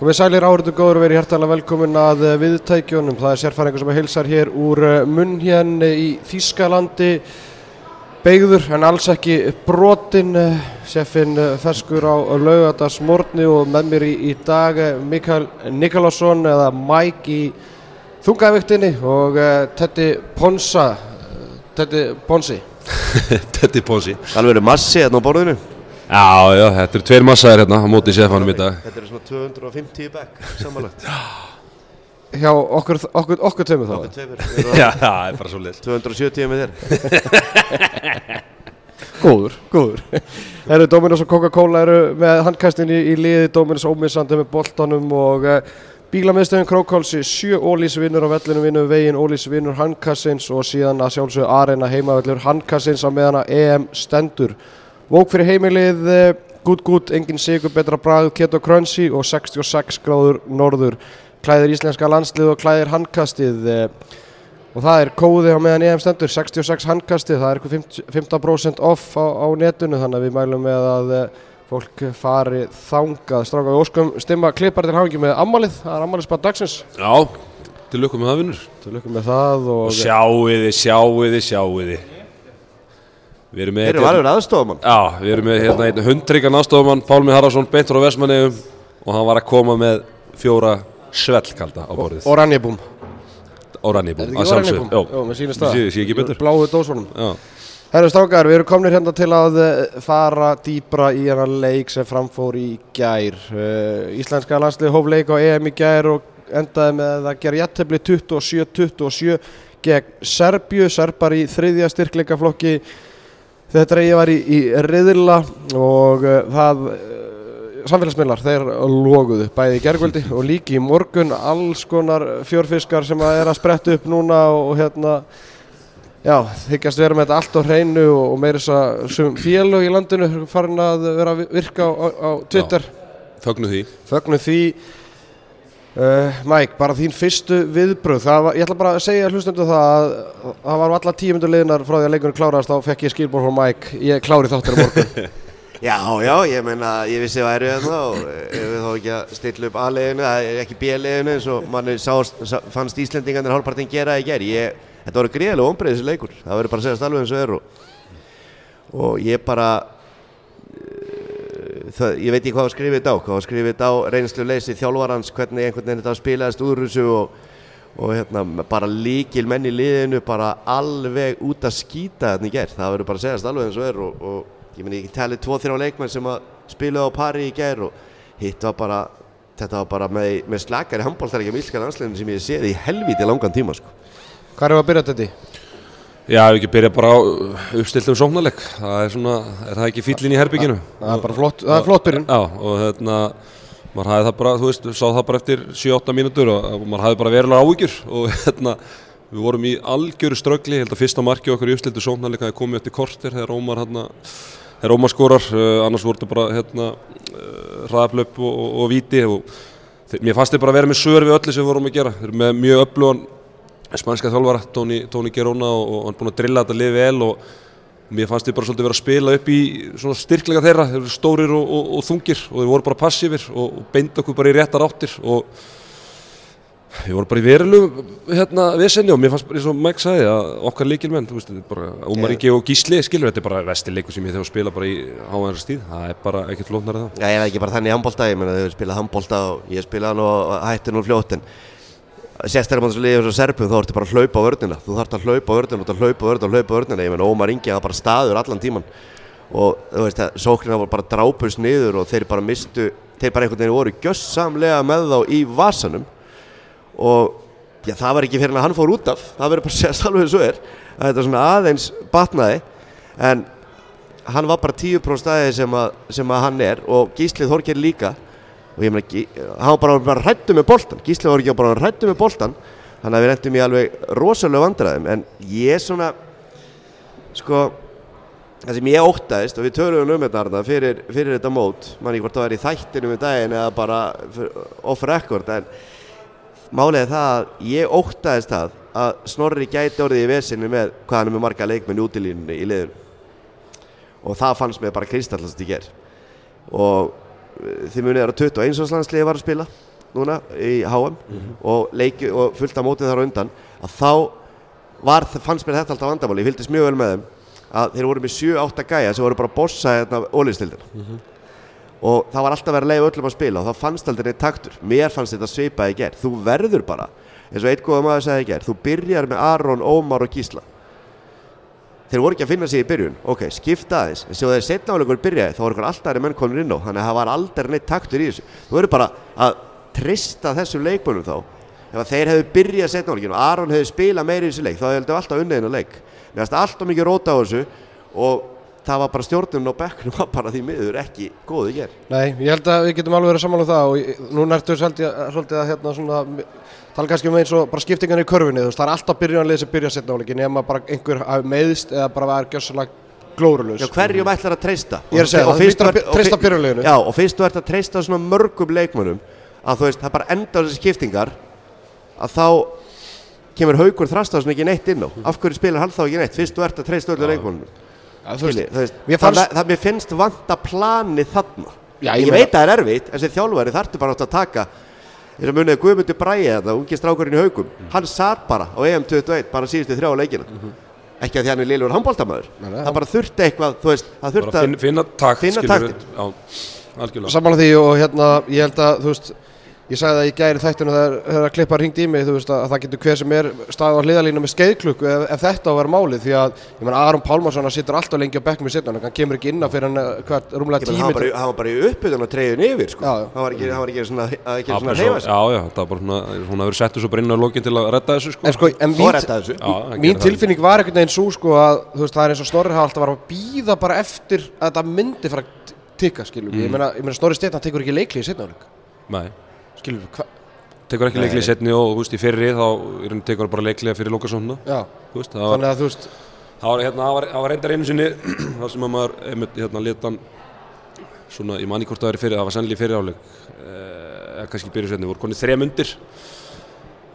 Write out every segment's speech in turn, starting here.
Komið sælir áhörðu góður og verið hjertalega velkomin að eh, viðtækjunum. Það er sérfæringur sem heilsar hér úr eh, munn hérna í Þýskalandi. Beigður en alls ekki brotin. Seffin ferskur á laugardagsmórni og með mér í, í dag eh, Mikael Nikolásson eða Mike í þungavíktinni og uh, Teddy Ponsa. eh, Teddy Ponsi. Teddy Ponsi Alveg eru massi hérna á borðinu Já, já, þetta eru tveir massaðir hérna á móti sefanum í dag. Þetta eru svona 250 bekk samanlagt. Hjá okkur, okkur, okkur tveimur þá. Okkur tveimur Já, það er bara svo leys 270 með þér. Góður, góður. Herru, Dominos og Coca-Cola eru með handkastin í, í liði, Dominos ómissandi með boltanum og uh, bílamiðstöðin Krókálsi, sjö ólísvinnur á vellinu vinnur veginn, ólísvinnur handkassins og síðan að sjálfsögðu arena heimavellur handkassins á meðan að EM stendur. Vók fyrir heimilið, uh, gút gút, engin sigur, betra bragð, keto krönsi og 66 gráður norður. Klæðir íslenska landslið og klæðir handkastið. Uh, Og það er kóði á meðan EM stendur, 66 handkasti, það er eitthvað 50 15% off á, á netinu þannig að við mælum með að eh, fólk fari þangað. Stráka við óskum stimma klippar til hafingi með ammalið, það er ammaliðsbað dagsins. Já, til lukkum með það vinnur Til lukkum með það og, Og sjáuði, sjáuði, sjáuði Við erum með Þeir eru alveg aðstofamann Já, við erum með hérna einn hundríkan aðstofamann Pálmi Haraldsson, beint frá Vestmanneum Og hann var að koma með fjóra svellkalda á borðið og Rannibúm. Orannibúm, Er að þetta ekki sjálfsög Orannibúm? Jó, mér sýnist það. Sé, sé ekki betur Bláu dósvonum. Já, Herru strákar, við erum komnir hérna til að eh, fara dýbra í hérna leik sem framfór í gær. Uh, Íslenska landslið hóf leik á EM í gær og endaði með að gera jættefli 27-27 gegn Serbju. Serbar í þriðja styrkleikaflokki. Þetta reyði var í, í riðla og uh, það uh, samfélagsmiðlar, þeir loguðu bæði í gergvöldi og líki í morgun alls konar fjórfiskar sem að er að spretta upp núna og hérna Já, þykjast vera með þetta allt á hreinu og, meira þess að félög í landinu farin að vera að virka á, á, Twitter. fögnu því Fögnum því, uh, Mike, bara þín fyrstu viðbröð. Það var, ég ætla bara að segja hlustundu það að það var allar tíu myndur liðnar frá því að leikunum klárast, þá fekk ég skilból frá Mike. Ég klári þáttur á morgun. Já, já, ég meina, ég vissi að væri hérna og ef við þá ekki að stilla upp A-leginu, það er ekki B-leginu eins og manni fannst Íslendingarnir hálfpartin gera í gerð. Þetta voru greiðilega ombreyð þessi leikur, það verður bara að segja alveg eins og er og, og ég bara, það, ég veit ekki hvað að skrifa þetta á, hvað að skrifa þetta á reynslu leysi þjálfarans, hvernig einhvern veginn þetta spilaðist úr þessu og, og hérna, bara líkil menn í liðinu, bara alveg út að skýta þetta í gerð, það verður bara að segja alveg eins og er og, og ég meni, ég talið tvo-þrjá leikmenn sem að spilaði á pari í gerð og hitt var bara, þetta var bara með, með slakari handbóltaríkja mílska landsleginn sem ég séð í helviti langan tíma sko. Hvað er að byrja þetta í? Já, ef ekki byrja bara á uppstiltum sóknarleik Það er svona, er það ekki fýllin í herbygginu? Það er bara flott, það er flott byrjun. Já, og hérna maður hafði það bara, þú veist, sá það bara eftir 7-8 mínútur og maður hafði bara verulega áhyggjur og hérna við vorum í algjöru ströggli, ég held að fyrsta marki okkur í uppstiltu sóknarleika hefði komið eftir kortir þegar Ómar hérna, þegar Ómar skorar uh, annars voru þetta bara hérna uh, hraðablöp og, og, og víti og mér fannst þið bara að vera með sör við öllu sem við vorum að gera, með mjög öflugan spanska þjálfara, Tony, Tony Gerona og, og hann er búinn að drilla þetta lið vel og mér fannst þið bara svolítið vera að spila upp í svona styrkleika þeirra, þeir eru stórir og, og, og þungir og þeir voru bara passífir og, og beint okkur bara í réttar áttir og við vorum bara í verilegu hérna vesenni og mér fannst eins og Mike sagði að okkar líkilmenn, þú veist, bara Ómar Ingi og Gísli, skilur, þetta er bara vesti leikur sem ég þegar spila bara í hávæðar stíð, það er bara ekkert flóknar en það. Já, ég er ekki bara þannig handbólta, ég meina þau spilað handbólta og ég spilaði sérstaklega mann sem liður svo serbu þá ertu bara að hlaupa á vörnina. Þú þarfst að hlaupa á vörnina, þú þarfst að hlaupa á vörnina hlaupa á vörnina, ég meina Ómar Ingi það bara staður allan tíman og þú veist að sóknina var bara drápust niður og þeir bara mistu, þeir bara einhvern veginn voru gjössamlega með þá í vasanum. Og já, það var ekki fyrir hann að hann fór út af. Það verður bara að segja alveg eins og er að þetta svona aðeins batnaði. En hann var bara 10% staði sem, að, sem að og ég meina, hann bara, bara rættu með boltan Gísli var ekki bara rættu með boltan þannig að við rendum í alveg rosalega vandræðum. En ég svona sko það sem ég óttaðist og við töluðum um þetta Arna, fyrir, fyrir þetta mót manni hvort það var í þættinu með daginn eða bara off record en er það að ég óttaðist það að Snorri gæti orðið í vesinu með hvað hann er með marga leikmenn útilínunni í liðun og það fannst mér bara kristallast í ger og þið munið er að 21 árslandsliði var að spila núna í HM og, leiki, og fullt á mótið þar undan að þá var, fannst mér þetta alltaf vandamáli, ég fylgdist mjög vel með þeim að þeir voru með 7-8 gæja sem voru bara að bossa hérna ólistildina og það var alltaf verið að leiða öllum að spila og þá fannst aldrei neitt taktur. Mér fannst þetta svipað í gerð, þú verður bara eins og eitt góða maður sagði gerð, þú byrjar með Aron, Ómar og Gísla þeir voru ekki að finna sig í byrjun. Ok, skipta aðeins, en svo þegar setna áleikur byrjaði þá voru ykkur alltaf aðri menn konur inn á. Þannig að það var aldrei neitt taktur í þessu. Þú verður bara að trista þessum leikmönnum þá. Ef að þeir hefðu byrjað setna áleikin og Aron hefðu spilað meiri í þessu leik þá hefðu alltaf unnið inn á leik. Mér fannst alltaf mikið róta á þessu og það var bara stjórnum á bekknum var bara því miður ekki góð í gerð Nei, ég held að við getum alveg verið saman um það og ertu svolítið, svolítið að hérna svona tala kannski um eins og bara skiptingan í körfunni þú veist, það er alltaf byrjunarlið sem byrja setna áleikin nema bara einhver hafi meðist eða bara var gjössalega glórulaus. Já, hverjum ætlar að treysta? Ég er að segja Og það, þú ert að treysta byrjunarliðinu. Já, og fyrst þú ert að treysta svona mörgum leikmönnum að þú veist, það bara enda á þessi skiptingar að þá kemur haugur þrastáðsson ekki neitt inn á. Af hverju spilar hann þá ekki neitt, fyrst þú ert að treysta öllu veist, mér finnst vanta plani þarna. Já, ég, ég veit að það er erfitt, en sem þjálfari þarftu bara átt að taka eins og munið Guðmundur Bræði þetta, ungi strákurinn í haugum hann satt bara á EM21 bara síðustu þrjá leikina. Ekki að því hann er liðlur nei, það bara þurfti eitthvað, þú veist, það þurfti að finna, finna takt finna skilurðu. taktinn. já, Sammála því og hérna, ég held að, þú veist, ég sagði það í gæri þættinu þegar, klippa ringt í mig, þú veist, að, að það getur hver sem er staðið á hliðalínu með skeiðklukku ef, ef þetta á að vera málið, því að, ég menn, Aron Pálmarsson hann situr alltaf lengi á bekknum í setna, hann kemur ekki inn á fyrir hann, eh, rúmlega hann, var tími. bara, í- hann var bara í uppbytun og treyðun yfir sko. Já, já. hann var ekki, hann var ekki svona, að ekki svona svo- sig já, já, það var bara svona, hún hafi verið settur svo bara inn á lokin til að redda þessu sko. En sko, en mín, er þessu Já, mín tilfinning var einhvern veginn svo, sko, að, þú veist, það er eins og Snorri skilur í skilur hvað, tekur ekki Nei. leikli í setni og þú veist, í fyrri þá í tekur bara leiklega fyrir var, þannig að þú veist, það var, hérna, var, var reyndar einu sinni það sem að maður, hérna, leta svona, ég man ekki hvort það í fyrir, það var sannlega í fyrir áleik eða kannski byrju setni, voru konið þrem undir.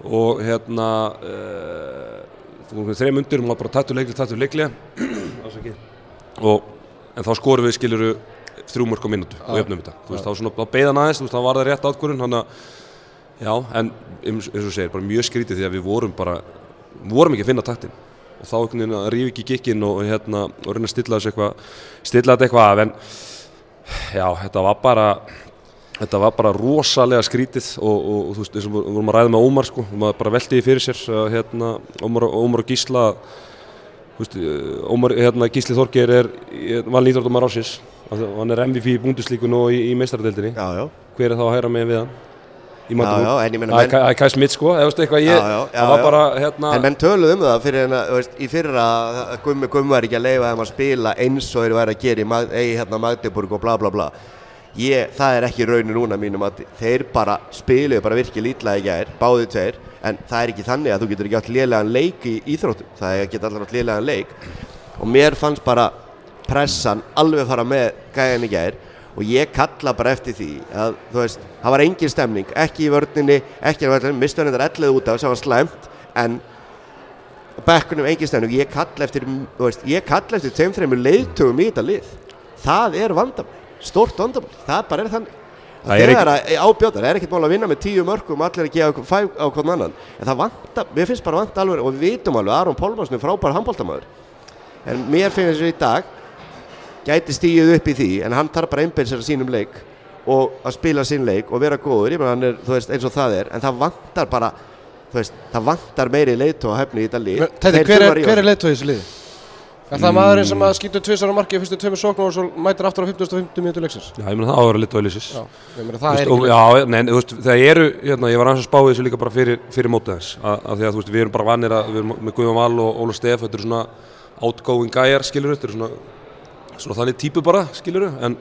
Og hérna uh, þú voru konið þrem undir og maður bara tattu leikli, tattu leikli og en þá skorum við skiluru þrjú mörg á mínútu og jöfnum þetta. Þú veist, þá svona, beigðan aðeins, þú veist, þá var það rétt átkvörun hann að, já, en eins eins og segir, bara mjög skrítið því að við vorum bara vorum ekki að finna taktin. Og þá einhvern veginn að rífa ekki gikkin og hérna, og reyna að stilla þessu eitthvað stilla þetta eitthvað af, en já, þetta var bara þetta var bara rosalega skrítið og, og, og þú veist, eins og við vorum að ræða með Ómar sko, maður bara velti því fyrir sér hérna, Ómar, Ómar og Gísla þú veist, eh, Ómar, hérna, Gísli Þorgeir er valin íþróttumar ásins hann er MVP í búnduslíkun og í, í meistaradeildinni. Hver er þá að hæra með við hann? Það er er Kai Smith sko, ég, Já, já, já, bara hérna, en menn töluðu um það fyrir þú veist, í fyrra að Gummi Gummi var ekki að leifa þeim að spila eins og þeir væri að gera í Mag- hérna, Magdeburg og bla bla bla. Ég, það er ekki raunin núna mínum að þeir bara spiluðu bara virkið lítla í gær, báði tveir en það er ekki þannig að þú getur ekki átt lélegan leik í íþróttum, það er ekki allar átt lélegan leik. Og mér fannst bara pressan alveg fara með gæjan í gær og ég kalla bara eftir því að þú veist, það var engin stemning ekki í vörninni, ekki í vörninni mistöðan þetta 11 út af sem var slæmt en bekkunum engin stemning. Ég kalla eftir, þú veist, ég kalla eftir tveim þreimur leiðtugum í þetta lið. Það er vandamál, stórt vandamál það bara er þannig. Það er þegar að ábjóta, það er ekkert mál að vinna með tíu mörgum allir að gefa fæ á hvern annan. En það vantar, mér finnst bara vanta alveg og við vitum alveg, Aron Pálmarsson er frábær handbóltamæður en mér finnst þessu í dag gæti stíðið upp í því en hann þarf bara að sér að sínum leik og að spila sín leik og vera góður ég meina hann er, þú veist, eins og það er en það vantar bara, þú veist, það vantar meiri leitt og hefni í þetta lið Þeir hver er, er sig. leitt í þessu liði? Er það maðurinn sem að skýtur tvisar á markið fyrstu tveimur sóknum og svo mætir aftur á 50-50 minútur leiksins? já, ég meina það áður litið á Elysis Já, ég meina það veist, er ekki já, nei, þú veist, það eru, hérna, ég var aðeins að spá þessu líka bara fyrir, fyrir mótið þess að, að því að þú veist, við erum bara vanir að við erum með Guðjón Val og Óla Stef þetta eru svona outgoing gæjar, skilur þetta eru svona, svona þannig típu bara, skilur en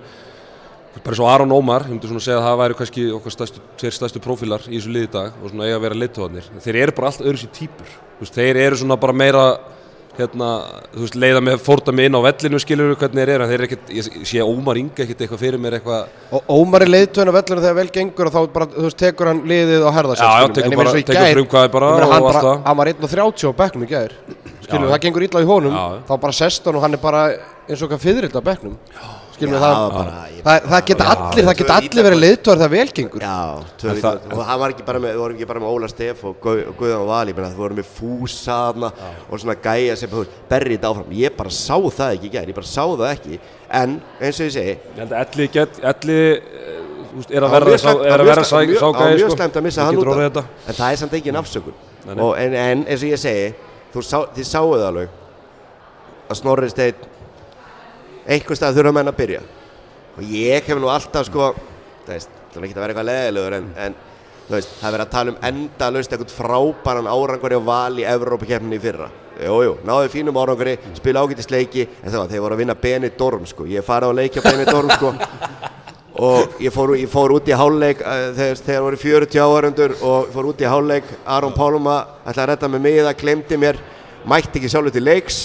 bara svo Aron Ómar, ég myndi svona segja að það væri kannski okkar stærstu, tveir stærstu prófílar í þessu liði dag og svona eiga að vera leittóðanir þeir eru bara allt öðru sér típur veist, þeir eru svona bara meira hérna, þú veist, leiða með fórta mig inn á vellinu skilur hvernig þeir eru, þeir eru ekkert ég sé Ómar Inga ekkert eitthvað fyrir mér eitthvað Og Ómar er leiðtöðin á vellunum þegar vel gengur og þá bara, þú veist, tekur hann liðið á herða sér, Já, já, skilur. tekur En ég meina bara- svo í tekur gær- frumkvæði bara ég meina, og hann allt bara, það. hann var 1.30 á bekknum í gær Skilur, Já. það gengur illa í honum, Já, já. þá bara sest hann og hann bara eins og hvað fyrirld á bekknum skilum við það bara, ég- það, það geta Já, allir, það geta allir verið leiðtóðar það vel gengur Já, En það- og hann var ekki bara með, voru ekki bara með Óla Steff og Gau- og Guðjón Val, ég meina það voru með Fúsaðna og svona gæja sem þú veist, berri þetta áfram, ég bara sá það ekki ég bara sá það ekki, en eins og ég segi, Ég held að Elli, get, Elli eh, er Það að verða mjög sá- er það mjög það ságæði mjög sko. að missa Það hann út af. þetta. en það er samt afsökun Nei, nei. og, en, en eins og ég segi þú sá, þið sáuð það alveg að Snorri Steinn einhvers stað þurfa menn að byrja. Og ég hef nú alltaf sko það það er ekki að vera eitthvað leðilegur en, en veist, það er verið að tala um endalaust eitthvað frábæran árangur á val í Evrópakefninni í fyrra. Jújú, jú, náðu fínum áranguri, spila ágætis leiki en það var, þeir voru að vinna Benidorm sko. Ég farið á leiki á Benidorm sko. Og ég fór, ég fór út í háluleik uh, þegar, þegar voru 40 áhörundur og ég fór út í háluleik Aron Pálma ætlaði að redda með mig það, glemdi mér mætti ekki sjálfur til leiks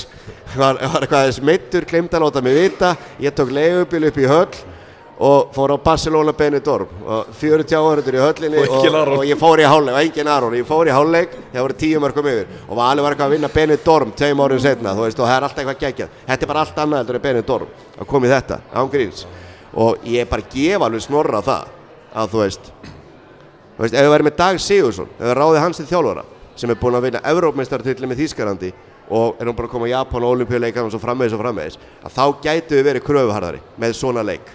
var, var eitthvað aðeins meittur, glemdi að láta mig vita. Ég tók leigubíl upp í höll og fór á Barcelona Benidorm. Og 40 áhörundur í höllinni Og Aron. og ég fór í háluleik, og engin Aron ég fór í háluleik, það voru tíu mörgum yfir. Og Valur var eitthvað að vinna Benidorm tveim árum setna, þú veist, og það er alltaf eitthvað geggjað. Þetta er bara allt annað heldur en Benidorm að koma í þetta, án gríns. Og ég bara gef alveg snorra það að þú veist þú veist, ef við verðum með Dag Sigursson ef við ráðið hans til þjálfara sem er búinn að vinna Evrópmeistartilli með Þýskarandi og er hún bara að koma í Japan og Olimpíuleikan og svo framvegis og framvegis að þá gætu við verið kröfuharðari með svona leik.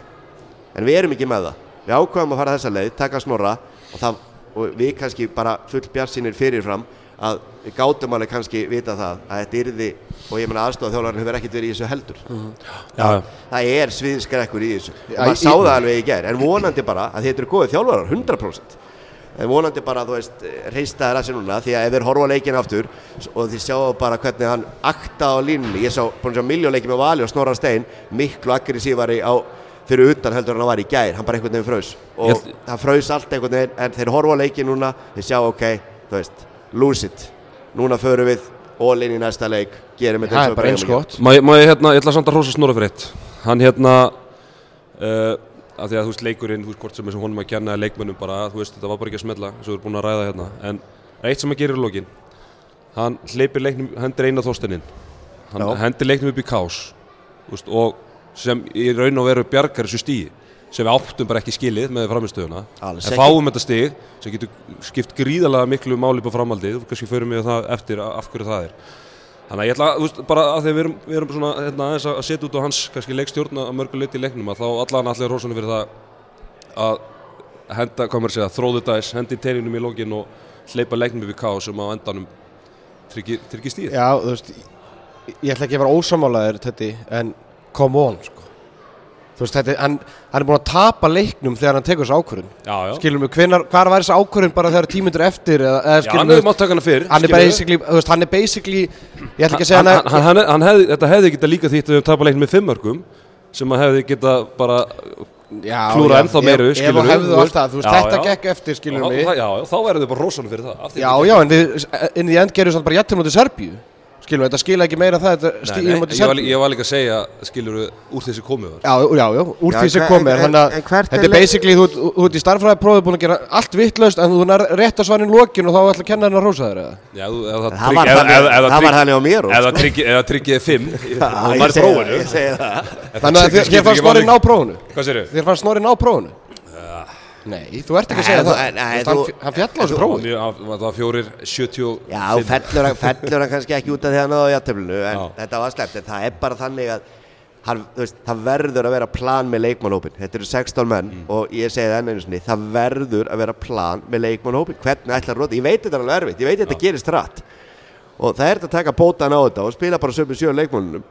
En við erum ekki með það. Við ákveðum að fara þessa leið, taka snorra og, það, og við kannski bara full bjartsinir fyrirfram að við gátum alveg kannski vita það að þetta yrði og ég menna aðstofa þjálfarinn hefur ekkert verið í þessu heldur. Já, já. það er sviðskrekkur í þessu. Maður sá það alveg í gær en vonandi bara að þetta eru góðið þjálfarar 100% en vonandi bara þú veist reista þér að sér núna því að ef þeir horfa leikin aftur og þið sjáu bara hvernig hann akta á línunni ég sá búin að sjá miljóleiki með Vali og Snorra Stein miklu aggressívari á fyrir utan heldur hann var í gær hann bara einhvern veginn fraus. Og held- það fraus allt einhvern veginn en þeir horfa leikin núna þeir sjá ok, þú veist, lose it. Núna förum við all in í næsta leik gerum er við gott. Má ég, hérna, ég ætla samt að hrósa Snorra fyrir eitt. Hann hérna uh, að því að þú veist leikurinn, þú veist hvort sem er sem honum að kenna leikmönnum bara, þú veist þetta var bara ekki að smella og við erum búin að ræða hérna. En eitt sem hann gerir í lokin hann hleypir leiknum, hendir eina þóstinin hann Já. hendir leiknum upp í kás veist, og sem í raun og veru bjargar þessu stíi sem við áttum bara ekki skilið með framistöðuna en fáum þetta stig sem getur skipt gríðalega miklu máli på framhaldið og kannski förum við það eftir af hverju það er Þannig að ég ætla, þú veist, bara að því við erum, við erum svona, hérna, aðeins að setja út á hans kannski leikstjórna að mörgu leiti í leiknum að þá allan allir rósunum fyrir það að henda, hvað maður segja, the dice, hendi teininum í lógin og hleypa leiknum við káð sem á endanum tryggir, stíð. Já, þú veist, ég ætla ekki að vera ósamálaður þetta, en come on, sko. Þú veist, þetta, hann, hann er búin að tapa leiknum þegar hann tekur þessu ákvörðun. Skilum við, hvar var þessi ákvörðun bara þegar tímundur eftir, eða, eða Já, skilum hann við, fyrr. hann er basically, þú veist, hann er basically, ég ætla ekki að segja hann, hann, hann, hann, hann hefði, þetta hefði getað líka þýtt að við tapa leiknum með fimmörkum sem að hefði getað bara klúra ennþá meiru, og hefðu þú veist, þetta gekk eftir, skilum við. já, já, þá verður þið bara rósanum fyrir það. því Já, já, en við, inn í við, þetta skila ekki meira það, þetta nei, mútið ég, var, Serbíu. ég var líka að segja, skilur úr þessi komið var. Já, já, já, úr Já, því sem komið en- þannig að þetta er basically, þú, þú, þú ert í starfræðiprófið búin að gera allt vittlaust en þú er rétt að svarin lokin og þá ætla að kenna hennar að rósa þér eða? Já, þú- það var var þannig á mér, það tryggið fimm það, ég segi það. Þannig að þér- fannst snorri ná prófunu? Hvað sér Þér fannst snorri ná prófunu? Nei, þú ert ekki að segja það. hann, hann fjall á þessu prófi. Það var fjórir 70 Já, fellur hann, fellur hann kannski ekki út af því að hann náðu játtöflinu en Já. þetta var slept, en það er bara þannig að hann, veist, það verður að vera plan með leikmannhópin, þetta eru 16 menn Mm. og ég segi það enn einu sinni, það verður að vera plan með leikmannhópin, hvernig ætlar róti, ég veit þetta er alveg erfitt, ég veit þetta gerist rætt og það er þetta að taka bótan á þetta og spila bara sömu sjö leikmannunum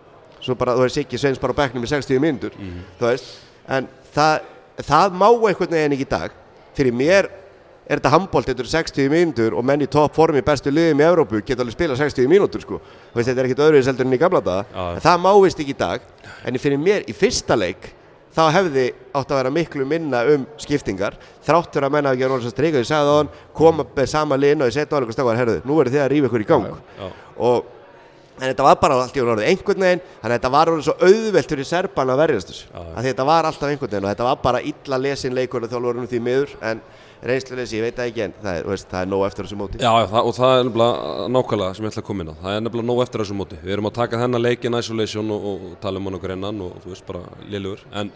svo bara, þú veist, Siggi Sveins bara á bekknum í 60 mínútur, þú veist en það, það má einhvern veginn ekki í dag. Fyrir mér er þetta handbólt, eru 60 mínútur og menn í topp formi bestu liðum í Evrópu geta alveg spila 60 mínútur sko. Veist, þetta er ekkert öðruðis heldur en í gamla daga. Já. en það má vist ekki í dag. En fyrir mér í fyrsta leik þá hefði átt að vera miklu minna um skiptingar. Þráttur að menna að gera orðins að streika ég sagði á hann, koma með sama liðin og ég setja á hann eitthvað stafar, herðu, nú verður þið að rífa ykkur í gang. Já. og en þetta var bara allt í orðið einhvern veginn þannig að þetta var orðið svo auðvelt fyrir Serban að verjast þessu Já, já. að þetta var alltaf einhvern veginn og þetta var bara illa lesin leikur og þjálfurinn því miður en reynsluleysi, ég veit það ekki en það er, veist, það er nóg eftir þessu móti Já, það, og það er nefnilega nákvæmlega sem ég ætla að koma inn á. Það er nefnilega nóg eftir þessu móti. Við erum að taka þennan leik in isolation og, og, tala um hann okkur innan og þú veist bara liðlugur. En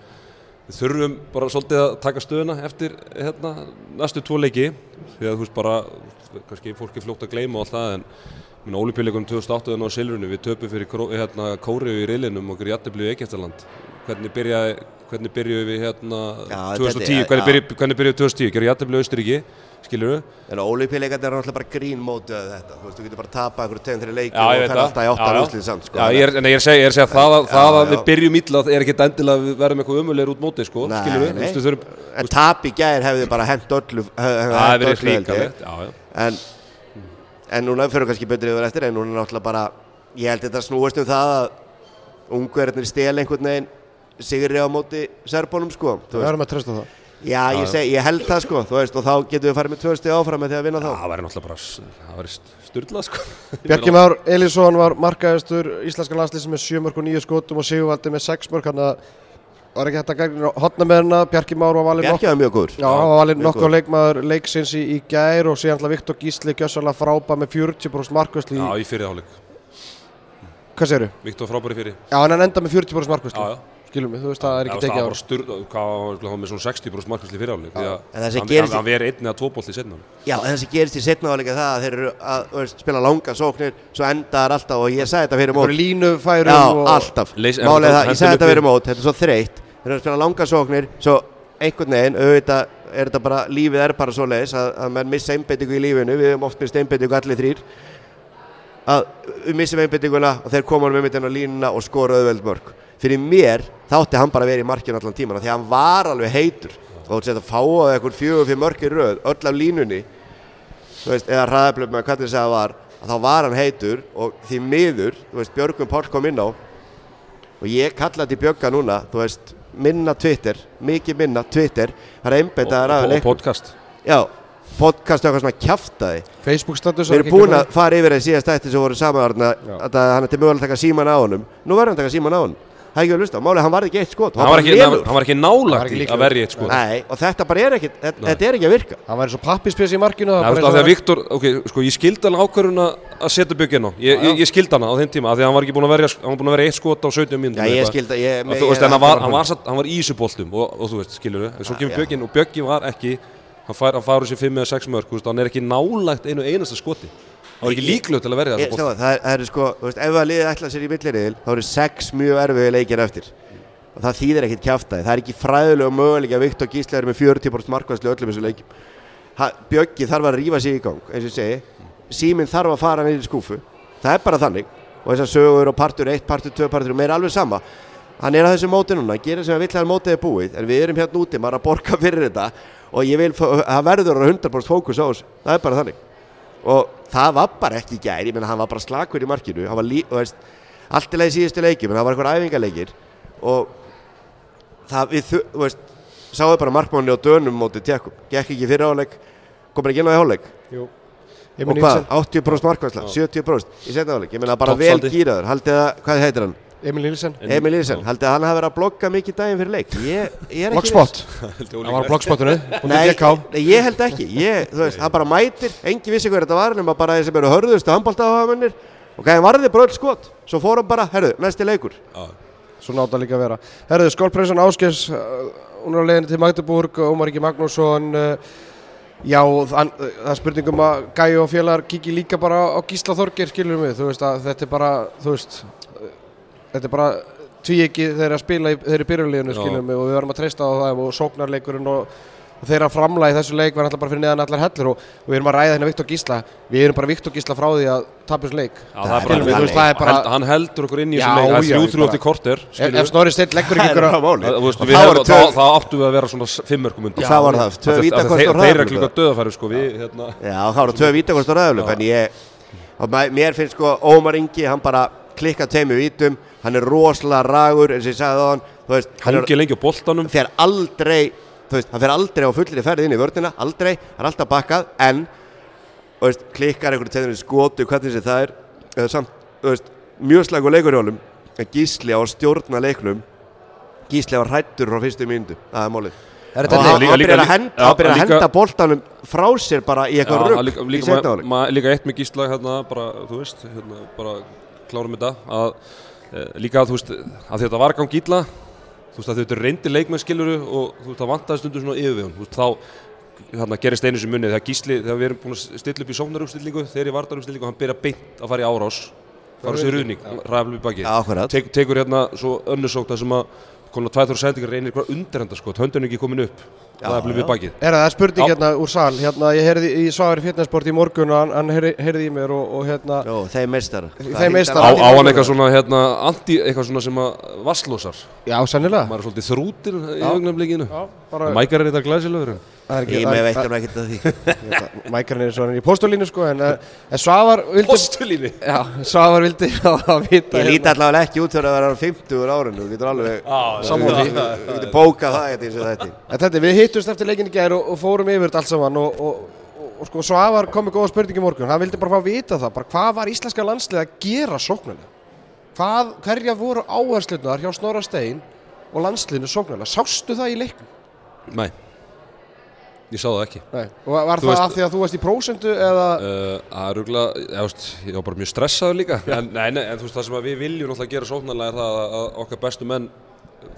við þurfum bara svolítið að taka stöðuna eftir hérna, næstu tvo leiki. Því að þú veist bara, kannski fólk er fljótt að gleyma og allt það en minna olimpíuleikunum 2008 á Silfrinu, við töpum fyrir hérna, Kóriu í riðlinum okkur í Jættiblíu Eikeftaland. Hvernig byrjaði, hvernig byrjuðum við hérna Já, 2010, þetta- hvernig byrjuðum við 2010, gerði Jættiblíu Austuríki, skilur við? En ólípileikarnir er náttúrulega bara grín móti að þetta, þú veist, þú getur bara tapað einhverju tegum þeirri leiki Já, og það. alltaf í já. úslið samt, sko. Já, ég er, en ég er að segja, er að það, að, við byrjum illa er ekkert endilega að við verðum eitthvað umulegir út móti, sko, skilur við, En tap í gær hefði bara hent öllu, verið öllu, En, núna fyrir kannski betur yfir eftir, en núna er náttúrulega bara, ég held þetta snúast um það að ungverðinir stel einhvern veginn sigri á móti serbónum, sko. þú Við erum að treysta það Já, ég, seg, ég held það, sko, þú veist, og þá getum við farið með tvö stið áfram með því að vinna þá. Það væri náttúrulega bara, það væri styrlað, sko. Bjarki Már Elísson var markaðistur íslenska landslýsum með 7 mörg og 9 skotum og Sigurvaldi með 6 mörg hann að var ekki hægt að gagna hotna með hennar Bjarki Már var valinn nokk Bjarki var mjög góður. Já, hann var valinn mjög nokkuð leikmaður leiksins í, í gær og síðan alltaf Viktor Gísli gjössalega frábæð með 40% markvæsli Já, í, í fyrir áleik. hvað segirðu? Viktor frábæri fyrir. Já, hann enda með 40% markvæsli Já, já. skilum við, þú veist það er ekki það tekið var á hvað var með svona 60% markvæsli fyrir áleik. því að En það í- verið einn eða tvo bolti setna. Já, en það sem gerist í setna áleika það að þeir eru að spila langa sóknir, svo endar alltaf og ég sagði þetta fyrir mót. Línu færum Já, og alltaf. Er það, ég sagði þetta fyrir mót, þetta er svo þreytt. Þeir eru að spila langa sóknir, svo einhvern veginn, auðvitað er þetta bara, lífið er bara svo leiðis að, að menn missa einbettingu í lífinu, við hefum oft mist einbettingu allir þrýr, að við missum einbettinguna og þeir koma myndin á línuna og skora auðveld mörg. Fyrir mér þátti hann bara vera í markinu allan tíman, því hann var alveg heitur. Og þú veist, að fá á eitthvað fjögur fyrir mörg í röð, öll af línunni, veist, eða hraðablöf með hvernig það var, að þá var hann heitur og því miður, veist, Björgum Páll kom inn á og ég kallaði Björga núna, þú veist, minna Twitter, mikið minna Twitter, það er einbettaðar af Og, podcast. já, podcast og eitthvað svona kjaftaði. Facebook status Við erum búin að fara yfir það síðast ætti sem voru Já. að hann er til mögulega að taka síman á honum, nú verður hann að taka síman á honum. Það er ekki að hlusta, málið hann varði ekki eitt skot, Hann var ekki, hann, hann var ekki Hann var nálagt í að verja eitt, sko. Nei, og þetta bara er ekki, þetta, þetta er ekki að virka. Hann í markinu var þú veist, bara af því að eins og- Viktor, ok, sko, ég skildi alveg ákvörðuna að setja byggja inn á. Ég, ég, ég skildi hana á þeim tíma, af því að hann var ekki búin að verja, hann var búin að verja eitt skot á 17 mínútum. Já, ég skildi að ég... Að, þú veist, en hann var, hann var, hann var í þessu boltum og, og þú veist, skilur en svo kemur Já. Bjöggin og Bjöggi var ekki, hann hann úr sér 5 eða 6 mörg, þú veist, hann er ekki nálægt einu einasta skoti. Hann var ekki líklegur til að verja Ég, þessu sá, boltum. það, það er sko, þú veist, ef að liðið ætla sér í milliriðil þá eru sex mjög erfiði leikir eftir. Og það þýðir ekkert kjaftaði það er ekki fræðilega möguleik að Viktor Gísli er með 40% markvæslu í öllum þessu leikjum. Ha, Bjöggi þarf að rífa sig í gang eins og ég segi, síminn þarf að fara í skúfu, það er bara þannig. Og þessar sögur og partur 1, partur 2, partur 3 mér er alveg sama, hann er að þessu móti núna gerir sem að vill að mótið er búið en við erum hérna úti, maður er að borga fyrir þetta. Og ég vil, það verður að vera 100% fókus á þessu, það er bara þannig og það var bara ekki í gær ég meina hann var bara slakur í markinu. Hann var lí, þú veist, allt í leið síðustu leiki menn það var eitthvað æfingarleikir og það við, þú veist sáðu bara markmanni á dönum móti tjekkum gekk ekki fyrir áleik, komur ekki inn á í hálfleik. Jú. og hvað, Nielsen. 80% markværsla, 70% í setna áleik, ég meina bara vel gýraður haldið að, hvað heitir hann, Emil Nielsen. Emil Ílsen haldið að hann hafi verið að blogga mikið daginn fyrir leik? Ég, ég er ég Hann var á blogspotinu Nei, nei, ég held ekki. Ég, þú veist, hann bara mætir, engi vissi hver þetta var nema bara þeir sem eru hörðustu handbóltaðafamennir og gæði varði bara öll skot. Svo fór hann bara, herru, næsti leikur. Já. Svo nátt að líka vera. Herðu, skólprinsan Áskes uh, Hún er á leiðinni til Magdeburg Ómar Ingi Magnússon uh, Já, uh, það er spurningum að Gæi og félagar kiki líka bara á Gísla Þorgir skilur mig, þú veist að þetta er bara þú veist, þetta er bara tví ekki þeirra að spila í þeirri byrjuleginu mig og við verðum að treysta á það og sóknarleikurinn og, og þeirra framlega í þessu leik var alltaf bara fyrir neðan allar hellur og, og við erum að ræða hérna Viktor Gísla. Við erum bara Viktor Gísla frá því að tapja þessu leik. Já, það er Skilur bara, veist, það er bara- Held- hann heldur okkur inn í þessu leik, það er já, þrjú ég þrjú bara- eftir korter, ef, Snorri Steinn leggur ekki Það Það, við þá þá, þá áttum við að vera svona fimmörkum undan. það var það, þeir, og þeir eru klukka döðafæri sko við hérna. Já, það voru tvö vítakost og ræðuleg en ég, og mæ- mér finnst sko Ómar Ingi, hann bara klikka tveimur vítum, hann er rosalega ragur eins og ég sagði á hann, hann er, lengi á boltanum. Fer aldrei þú veist, hann fer aldrei á fullri ferð inn í vördina aldrei, hann er alltaf bakkað en þú veist, klikkar einhverju tegður skotu, hvernig sem það er. Eða samt, þú veist, mjög slagur leikur í honum. En Gísli á að stjórna leiknum. Gísli var hrættur frá fyrstu mínútu, það er málið. Er og þetta hann líka- byrjar líka- að henda, líka- henda boltanum frá sér bara í eitthvað rugg líka, í líka, ma, líka eitt með gísla hérna, bara, þú veist, hérna, bara klárum þetta að e, líka að þú veist, að þetta var gang illa þú veist að þetta er reyndi leikmenn skiluru og þú veist það vantaði stundum svona yfirvegun þú veist þá hérna, gerist einu sem munið þegar gísli, þegar við erum búin að stilla upp í sóknarúpstillingu þegar í vardarúpstillingu, hann byrja beint að fara í árás fara sér ruðning, ræfla upp í akkurat. Tek, tekur hérna svo önnusókta sem að konar tvæður sendingar reynir eitthvað undirhenda sko, höndun ekki komin upp ræfla upp í já. bakið. Er það? Spurning Já. hérna úr sal, hérna ég heyrði í Svavari fitnessport í morgun og hann, hann heyrði, í mér og, og hérna Jó, þeim meistar á, á hann eitthvað svona hérna, anti, eitthvað svona sem að vasslósar Já, sennilega. Maður er svolítið þrútin í Já. augnablikinu. Já, bara Mækar er þetta Það er ekki- Ég það- með veit það- hann ekkert að því. Mækarinn er svona í postulínu sko en, eh, en Svavar vildi Postulíni Já, Svavar vildi að vita Ég líti allavega ekki út fyrir að vera 50 árinu Þú getur alveg Sammála því. Þú getur bókað það eitthvað eins og þetta En hittumst eftir leikin í gær og, og fórum yfir þetta allt saman og, og, og, sko Svavar kom með góða spurning í morgun. Hann vildi bara fá að vita það, bara hvað var íslenska landslið að gera sóknarlega? Hvað, hverja voru áherslunar hjá Snorra Stein og landsliðinu sóknarlega? Sástu það í leiknum? Nei. Ég sá það ekki. Nei. og var Þú það veist- af því að þú varst í prósendu eða? Uh, Það er rúglega, ég, var bara mjög stressaður líka. En, nei, nei, en þú veist það sem við viljum náttúrulega gera sóknarlega er það að, að okkar bestu menn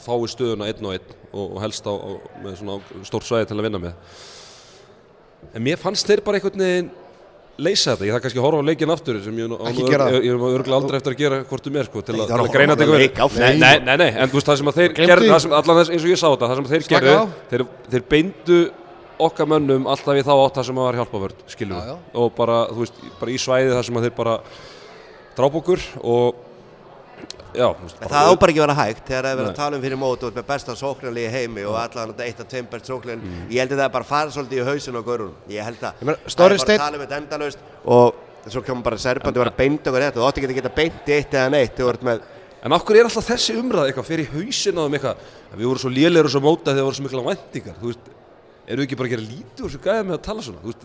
fái stöðuna einn og einn og, og helst á, á með svona stórt svæði til að vinna með. En mér fannst þeir bara einhvern veginn leysa þetta, ég þarf kannski að horfa á leikin aftur sem ég, er örgulega aldrei eftir að gera hvort um er sko, til, Nei, að, greina þetta ykkur aftur. nei, nei, nei, en þú veist það sem að þeir gerðu, allan þess eins og ég sá þetta, það sem að þeir Slaka gerðu þeir, þeir beindu okkar mönnum alltaf í þá átt það sem að var Já, já. og bara, þú veist, bara í svæði það sem að þeir bara dráp okkur og já, veist, það á bara ekki að vera hægt. Þegar það er verið að tala um fyrir mót og með besta sóknarlið í heimi og allan þetta eitt af tveim best sóknarlið Mm. ég held að það er bara fara svolítið í hausin á gaurunum ég held að það er bara Steinn- að tala um þetta endalaust og svo kemur bara serbandi að vera beint okkur þetta. Þú átti ekki að geta beint í eitt eða neitt En okkur er alltaf þessi umræð eitthvað fyrir hausin á þeim eitthvað? Að við vorum svo lélegir og svo móta þegar voru svo mikla væntingar. Þú veist, eru við ekki bara að gera lítið úr þessu gæði með að tala svona? Þú veist,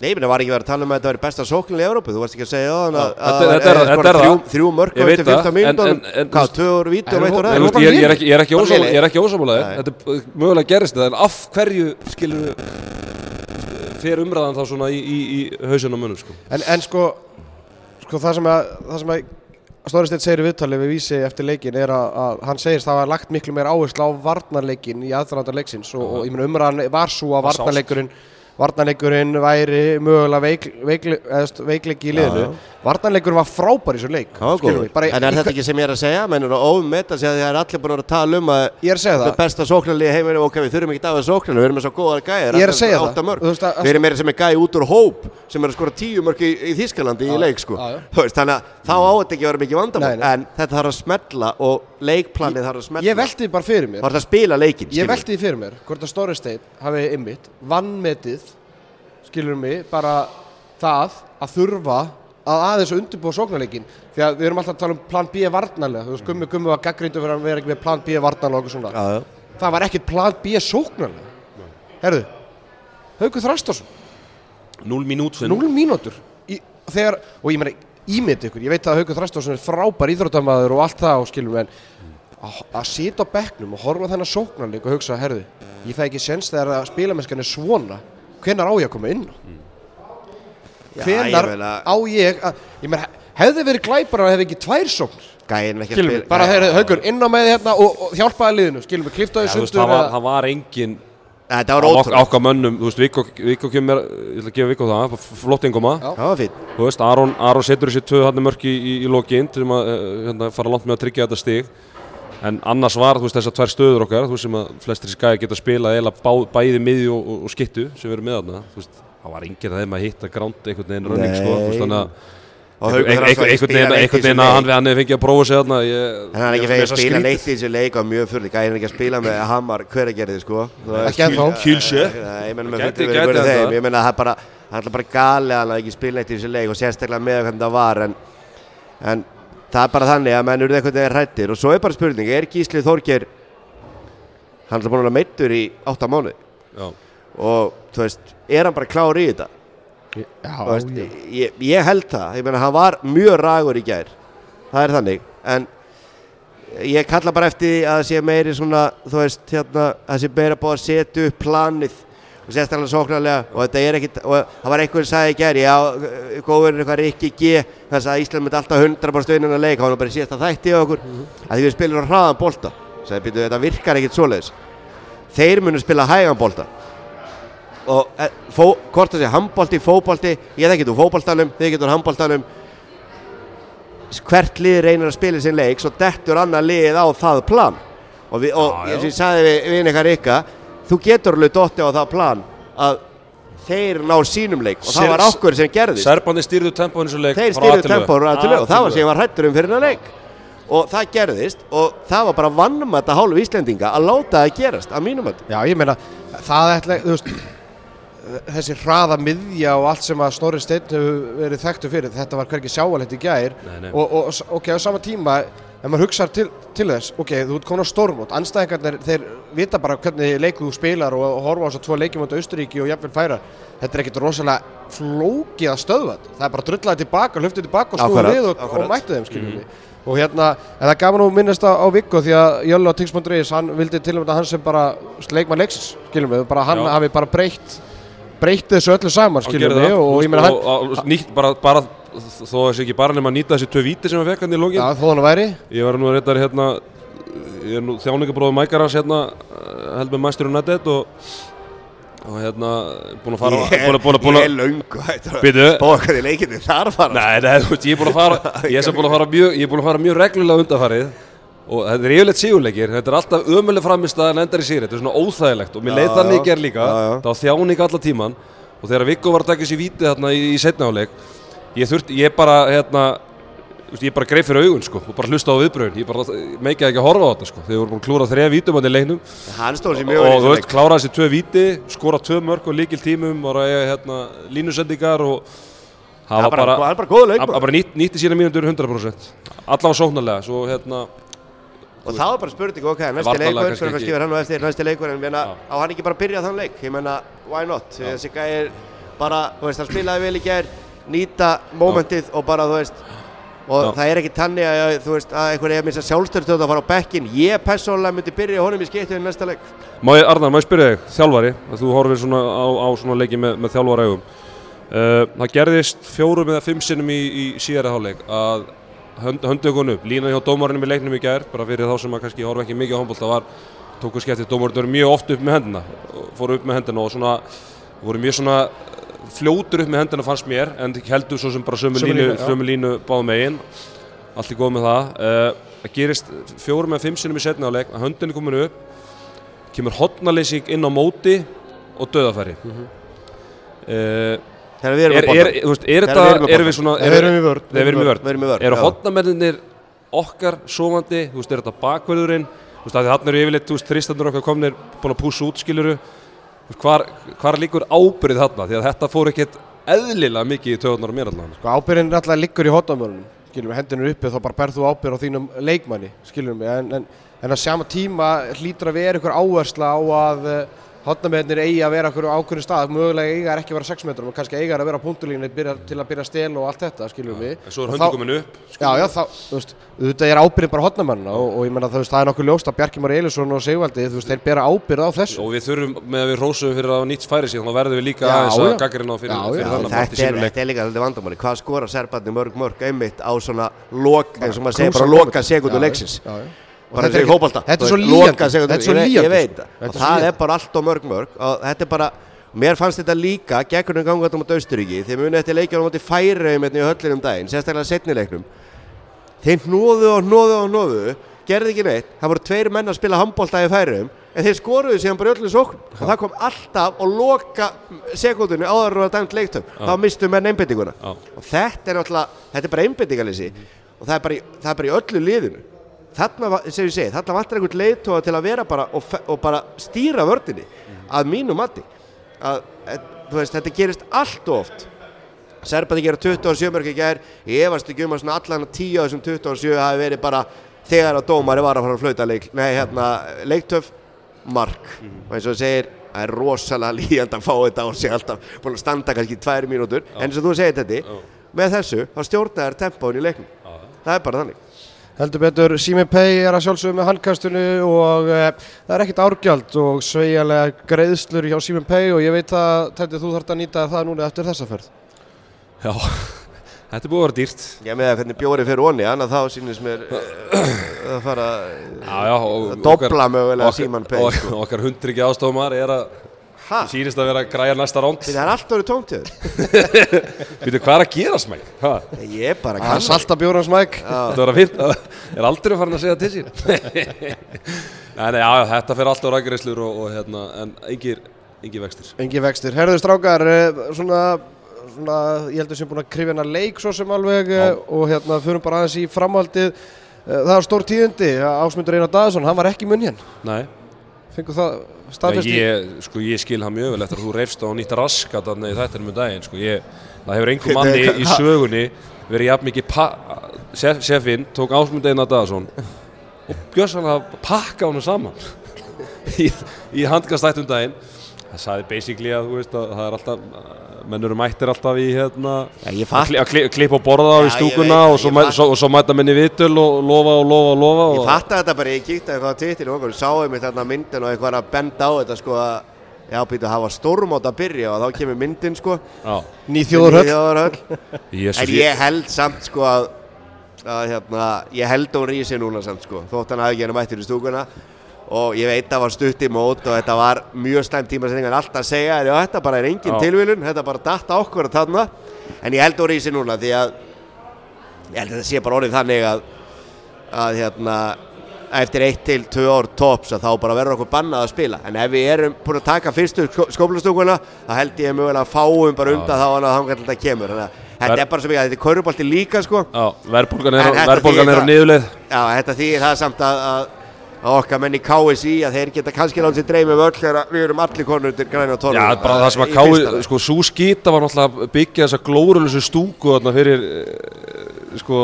Nei, menn, það var ekki verið að tala um að þetta væri besta sóknarlið í Európu þú varst ekki að segja það að þetta er- er þrjú, það. þrjú mörg veit eftir 15 það, mínútur en- en- en- hvað, tvö úr víti og úr það ég, er ekki, ég er ekki, Bara ósammála, lélegir. ég er ekki ósamálaði Nei. þetta er mögulega gerist þetta en af hverju við fer umræðan þá svona í, í, í hausin á mönnum sko. En, en sko, sko það sem að, það sem að Snorri Steinn segir í viðtali við vísi eftir leikin er að, að hann segist það var lagt miklu meira áherslu á varnarleikin í aðdraðanda leiksins og, og ég meina umræðan var svo að Það sást. varnarleikurinn varnarleikurinn væri mögulega veik, veikle, veikleiki í liðinu. Varnarleikurinn var frábær í þessu leik Það bara, En er þetta ekki sem ég er að segja? Menn eru að ómeta sig að það er allir búin að tala um að Ég er að segja með það. besta sóknarlið í heiminu ok, við þurfum ekki að hafa sóknarlið, við erum með svo góðar gæðir það. Við erum meira sem er gæði út úr hóp sem er að skora tíu mörg í, í Þískalandi í leik sko. Þannig að þá á þetta ekki að vera mikið vandamál. En þetta þarf að smetla og leikplanið þarf að smetla Ég velti því bara fyrir mér skilur mig bara það að þurfa að aðeins að undirbúa sóknarleikin því að við erum alltaf að tala um plan B varnarlega. Þú veist, gummi gummi var gaggrindu fyrir að vera ekki með plan B varnarlega og svona. Já. það var ekkert plan B sóknarlega. Herðu, Haukur Þrastarsson 0 mínút 0 mínútur og ég meina ímynd ykkur, ég veit að Haukur Þrastarsson er frábær íþróttamæður og allt það og skilur en að, sita á bekknum og horfa þennan sóknarleik og hugsa, herðu, ég fæ ekki sens þegar að spilamennskan er svona hvenær á ég að koma inn? Á? Já, hvenær ég meina, á ég að, ég meina, hefði verið glæpar að hefði ekki tvær að spila við, bara þegar Haukur inn á með hérna og, og hjálpaði liðinu, skilur við, kliftaði sundur það, var, það var engin okkar mönnum, þú veist, Viggo kemur, ég ætla að gefa Viggo það flott engoma, Já. Það var fín þú veist, Aron, Aron setur þessi tvö hann mörki í, í, í lokin til að eh, hérna, fara langt með að tryggja þetta stig en annars var þú veist þessar tvær stöður okkar þú veist sem að flestir þessi gæði geta spilað eiginlega bá, bæði miði og, og, og skittu sem erum með þarna þú veist, það var enginn að þeim að hitta gránd einhvern veginn running sko, þú veist, þannig að einhvern spila veginn í að hann, hann hefði fengið að prófa sig þarna hann er ekki mér að spila neitt í þessu leik og mjög fyrir Gæin er ekki að spila með Hamar hveragerði sko. Nei, Ég meina það? Er bara Það er bara galið að hann ekki spila neitt í þessu leik og sérstaklega með hvernig það var en, en það er bara þannig að menn eru eitthvað þegar hrættir og svo er bara spurning Er Gísli Þorger Hann er búin að meittur í 8 mánuði? Já. og þú veist, er hann bara klár í þetta? Já, veist, ég, ég held það, ég meina hann var mjög ragur í gær. Það er þannig. En ég kalla bara eftir að það sé meiri svona, þú veist, hérna, að það sé meira búið að setja upp planið og sérstaklega sóknarlega og þetta er ekkit, og það var einhver sem sagði í gerð, já, góður eitthvað Rikki G, þess að Ísland myndi alltaf 100% stöðnum að leika, hann var bara síðast að þætti á okkur, að því við spilum á hraðan bolta, sagði, býtu, þetta virkar ekkit svoleiðis. Þeir munu spila hægan bolta. Og e, fó, hvort það sé handbolti, fóbolti, ég það getur fóboltanum, þið getur handboltanum, hvert lið reynir að spila sinn leik svo dettur annar lið á það plan. Og, við, og Já, já. eins og ég sagði við, við ykkar ykkar þú getur alveg dotti á það plan að þeir ná sínum leik og það var okkur sem gerðist. Serbandi stýrðu tempóinu þessu leik þeir styrðu til Ö. tempóður að til A og það var sem ég var hrættur um fyrir hennar leik. Og það gerðist og það var bara vannmætt að hálfu Íslendinga að láta það gerast að mínum að Já, ég meina, það ætla, veist, þessi hraða miðja og allt sem að Snorri Steinn hefur verið þekktu fyrir, þetta var hverki sjáalegt í gær. Nei, nei. og, og s- ok, á sama tíma, ef maður hugsa til, til þess, ok, þú ert komin á stórmót, anstæðingarnir, þeir vita bara hvernig leiku þú spilar og, og horfa á þess að tvo leikjum ánda Austuríki og jafnvel færa, þetta er ekkert rosalega flókið að stöðva þetta, það er bara drullaði tilbaka, hlöftið tilbaka og Akkurat, við og, og mættu þeim, skiljum við. Og hérna, en það gaf nú minnast á, á Viggo því að Jöllu á Tix.is, hann vildi til og með hann sem bara leikmann leiksins, skiljum við, bara hann Já. hafi bara breytt, breytt þessu öllu saman, skiljum við, það, og ég meina hann, nýtt bara, bara þó að þessi ekki bara nema að nýta þessi tvö víti sem hann fekk hann í lógin þó hann væri, Ég var nú reyndar hérna ég er nú þjáningabróður Mækarans hérna eh, held með Master United og, og hérna búin að fara ég búin að, búin að, ég er að, að spá hvað í leikinu þar fara Nei, þú veist, ég er búin að fara ég er sem búin að fara mjög, ég er búin að fara mjög reglulega undanfarið og þetta er yfirleitt sigurleikir þetta er alltaf ömuleg framist að endar í sigur þetta er svona óþægilegt og mér leið þannig í gerð líka. Já, já. það var þjáning alla tíman og þegar Viggo var að taka sér vítið þarna í, í setna áleik ég þurfti, ég bara hérna ég bara greið fyrir augun sko og bara hlusta á viðbröðin ég bara meikið ekki að horfa á þetta sko þegar við vorum búin að klúra þreja vítum hann í leiknum. Hann sér og þú veist, kláraði þessi tvö víti skora tvö mörg og líkil tímum og ræði hérna línusendingar og það var bara, bara, hann bara hann bara nýtt, nýtti sína mínútur 100% allavega sóknarlega svo hérna og það var bara spurning, ok, næsti leikur fyrir að skifja hann og eftir næsti leikur en á hann ekki bara að byrja þann leik? Ég menna, why not, þessi gæir bara, þú veist, hann spilaði vel í gær nýta momentið og bara, þú veist og Já. það er ekki tannig að, þú veist, að einhver er að missa sjálfstöðstöð að fara á bekkin ég persónulega myndi byrja honum í skiptið í næsta leik. Má ég, Arnar, má ég spyrja þig, þjálfari, að þú horfir svona á, á svona leiki með, með þjálfara augum. Uh, það gerðist fjórum eða fimm sinnum í, í síðara hálfleik að hönd, höndu okkur upp, lína hjá dómarinn í leiknum í gær, bara fyrir þá sem að kannski horfa ekki mikið á handbólta var, tóku skemmtið dómarinn voru mjög oft upp með hendina, fóru upp með hendina og svona, voru mjög svona fljótur upp með hendina fannst mér, en heldur svo sem bara sömu línu, línu, báðum megin, allt er góð með það. Uh, það gerist fjórum eða fimm sinnum í setna hálfleik, að höndin er komin upp, kemur hotnaleysing inn á móti og döðafæri Mhm. uh, þegar við erum er, að er, er Þegar þetta við erum að svona Þegar við erum í vörn, eru já. hotnamennir okkar sofandi? Þú veist, er þetta bakverðurinn þú veist, að þannig eru yfirleitt, þú veist, þristandur okkar komnir búin að pússa út, skiluru hvar, hvar líkur ábyrðið þarna? Því að þetta fór ekkert eðlilega mikið í töðunar á mér allan Sko ábyrðin alltaf liggur í hotnamörunum skilum við, hendinu uppi þá bara berð þú ábyrð á þínum leikmanni, skilum við en, en, en á sama tíma hlýtur að vera ykkur áhersla á að uh, hotnamennir eigi að vera okkur ákveðin stað. Mögulega eiga er ekki að vera 6 metrum og kannski eiga að vera á punktulínu til að byrja að stela og allt þetta, skilum við. en svo er þá- komin upp Já, já, þá, þú veist, þetta er ábyrðin bara hotnamennina og, og ég menna þú veist, það er nokkuð ljóst að Bjarki Már Elisson og Sigvaldi, þú veist, þeir bera ábyrð á þessu. Og við þurfum, með að við rósum fyrir að nýtt færi síðan þá verðum við líka Já, aðeins að gaggarinn á fyrir, Já, fyrir já. Og bara. Og þessi er ekki- fótbolta. Þetta er svo líjandi er sko. það. Og er er bara allt og mörg mörg. Og þetta er bara mér fannst þetta líka gegnum gangatum á Austuríki þeir muni eftir leikjum á móti færiðum hérna í höllinum daginn sérstaklega setni leiknum. Þeir hnóðu og hnóðu og hnóðu gerði ekki neitt, það voru tveir menn að spila handbólta í færiðum en þeir skoruðu síðan bara öllum sókn. Og það kom alltaf og loka sekundinu áður var dæmt leiktöf þá mistu menn einbyttinguna Já. og þetta er náttúrulega, þetta er bara einbyttingalýsi og það er bara í, það er bara í öllu liðinu þarna, sem ég segi, þarna vantar einhvern leiðtóa til að vera bara og, og bara stýra vördinni að mínu mati. Að, veist, þetta gerist allt of oft. Serbandi gera 27 mörg í gær. Ég efast ekki um að allan að 10 af þessum 27 hafi verið bara þegar að dómari var að fara að flauta leik, nei, hérna, leiktöf mark. Og eins og það segir það er rosalega líjand að fá þetta á sig alltaf búin að standa kannski í tvær mínútur. En eins og þú segir þetta, með þessu þá stjórnar þær tempóin í leiknum. Það er bara þannig Heldur betur, Simi Pay er að sjálfsögum með handkastinu og e, það er ekkert árgjald og sveigjanlega greiðslur hjá Simi Pay og ég veit að Teddy, þú þarft að nýta það núna eftir þessa ferð. Já, þetta er búið að vera dýrt. Ég með að hvernig bjórið fyrir onni, annað þá sýnist mér uh, að fara Já, já, og að dobla mögulega Síman Pay. og- Sko. Okkar hundryggi ástofumar er að Ha? sýnist að vera að græja næsta ránd. Það er allt orðið tómt hjá þér. Býtu, hvað er að gera smæk? Ha? Ég er bara Það kann. er salta bjórans mæk. Þetta var að finna, er aldrei farin að segja til sín Nei, nei, já, já, þetta fyrir alltaf rækjureislur og, og hérna, en engir, engir vextir Engi vextir. Herðu strákar, eh, svona, svona, ég heldur sem búin að krifja hennar leik svo sem alveg eh, og hérna förum bara aðeins í framhaldið. Eh, Það var stór tíðindi, Ásmundur Einar Daðarsson, hann var ekki munn hér. Nei, Fengu það Já, staðfest í? ég, sko, ég skil hann mjög vel eftir að þú reyfst á nýtt raskat þarna í þættinum um daginn sko. ég, það hefur einhver manni í sögunni verið jafn mikið sef, sefinn tók Ásmund Einar Daðarsson og björs hann að pakka hann saman í, í handkastættum daginn það sagði basically að, þú veist, að það er alltaf menn eru mættir alltaf í hérna ég að fatt, kli- að kli- klippa og borða Já, þá í ég stúkuna veit það, og svo, ég mæ, fatt- svo, og svo mæta menn í vitul og lofa og lofa og lofa ég fatt þetta bara, ég kíkti eitthvað á Twitter og okkur, sáum við þarna myndin og eitthvað að benda á þetta sko að Já, býtu að hafa stórmót að byrja og þá kemur myndin sko Já, Ný þjóðurhöll. Þjóðarhöll. Jesus, En ég held samt sko að, að hérna, ég held að hún rísi núna samt sko, þótt hann hafi ekki henni mættir í stúkuna og ég veit að það var stutt í mót og þetta var mjög slæm tíma sem engan alltaf að segja, já þetta bara er engin tilvílun, þetta bara datt á okkur að þarna, en ég held að hún rísi núna því að ég held að þetta sé bara orðið þannig að, að hérna, eftir eitt til tvö ár tops að þá bara verður okkur bannað að spila. En ef við erum búin að taka fyrstu skóplastúkuna þá held ég mögulega að fáum bara undan þá að þá þetta kemur. Þannig að þetta er bara svo mikið að þetta er kaurubolti líka sko. Já, verðbólgan er, En er á já þetta þýðir það samt að, að, að okkar menn í KSI að þeir geta kannski náttúrulega dreymið um öll þegar við erum allir konur til græna tónum Já, bara það sem að káði, sko, svo skýta var náttúrulega byggja þessa glórulösu stúku þarna fyrir, eh, sko,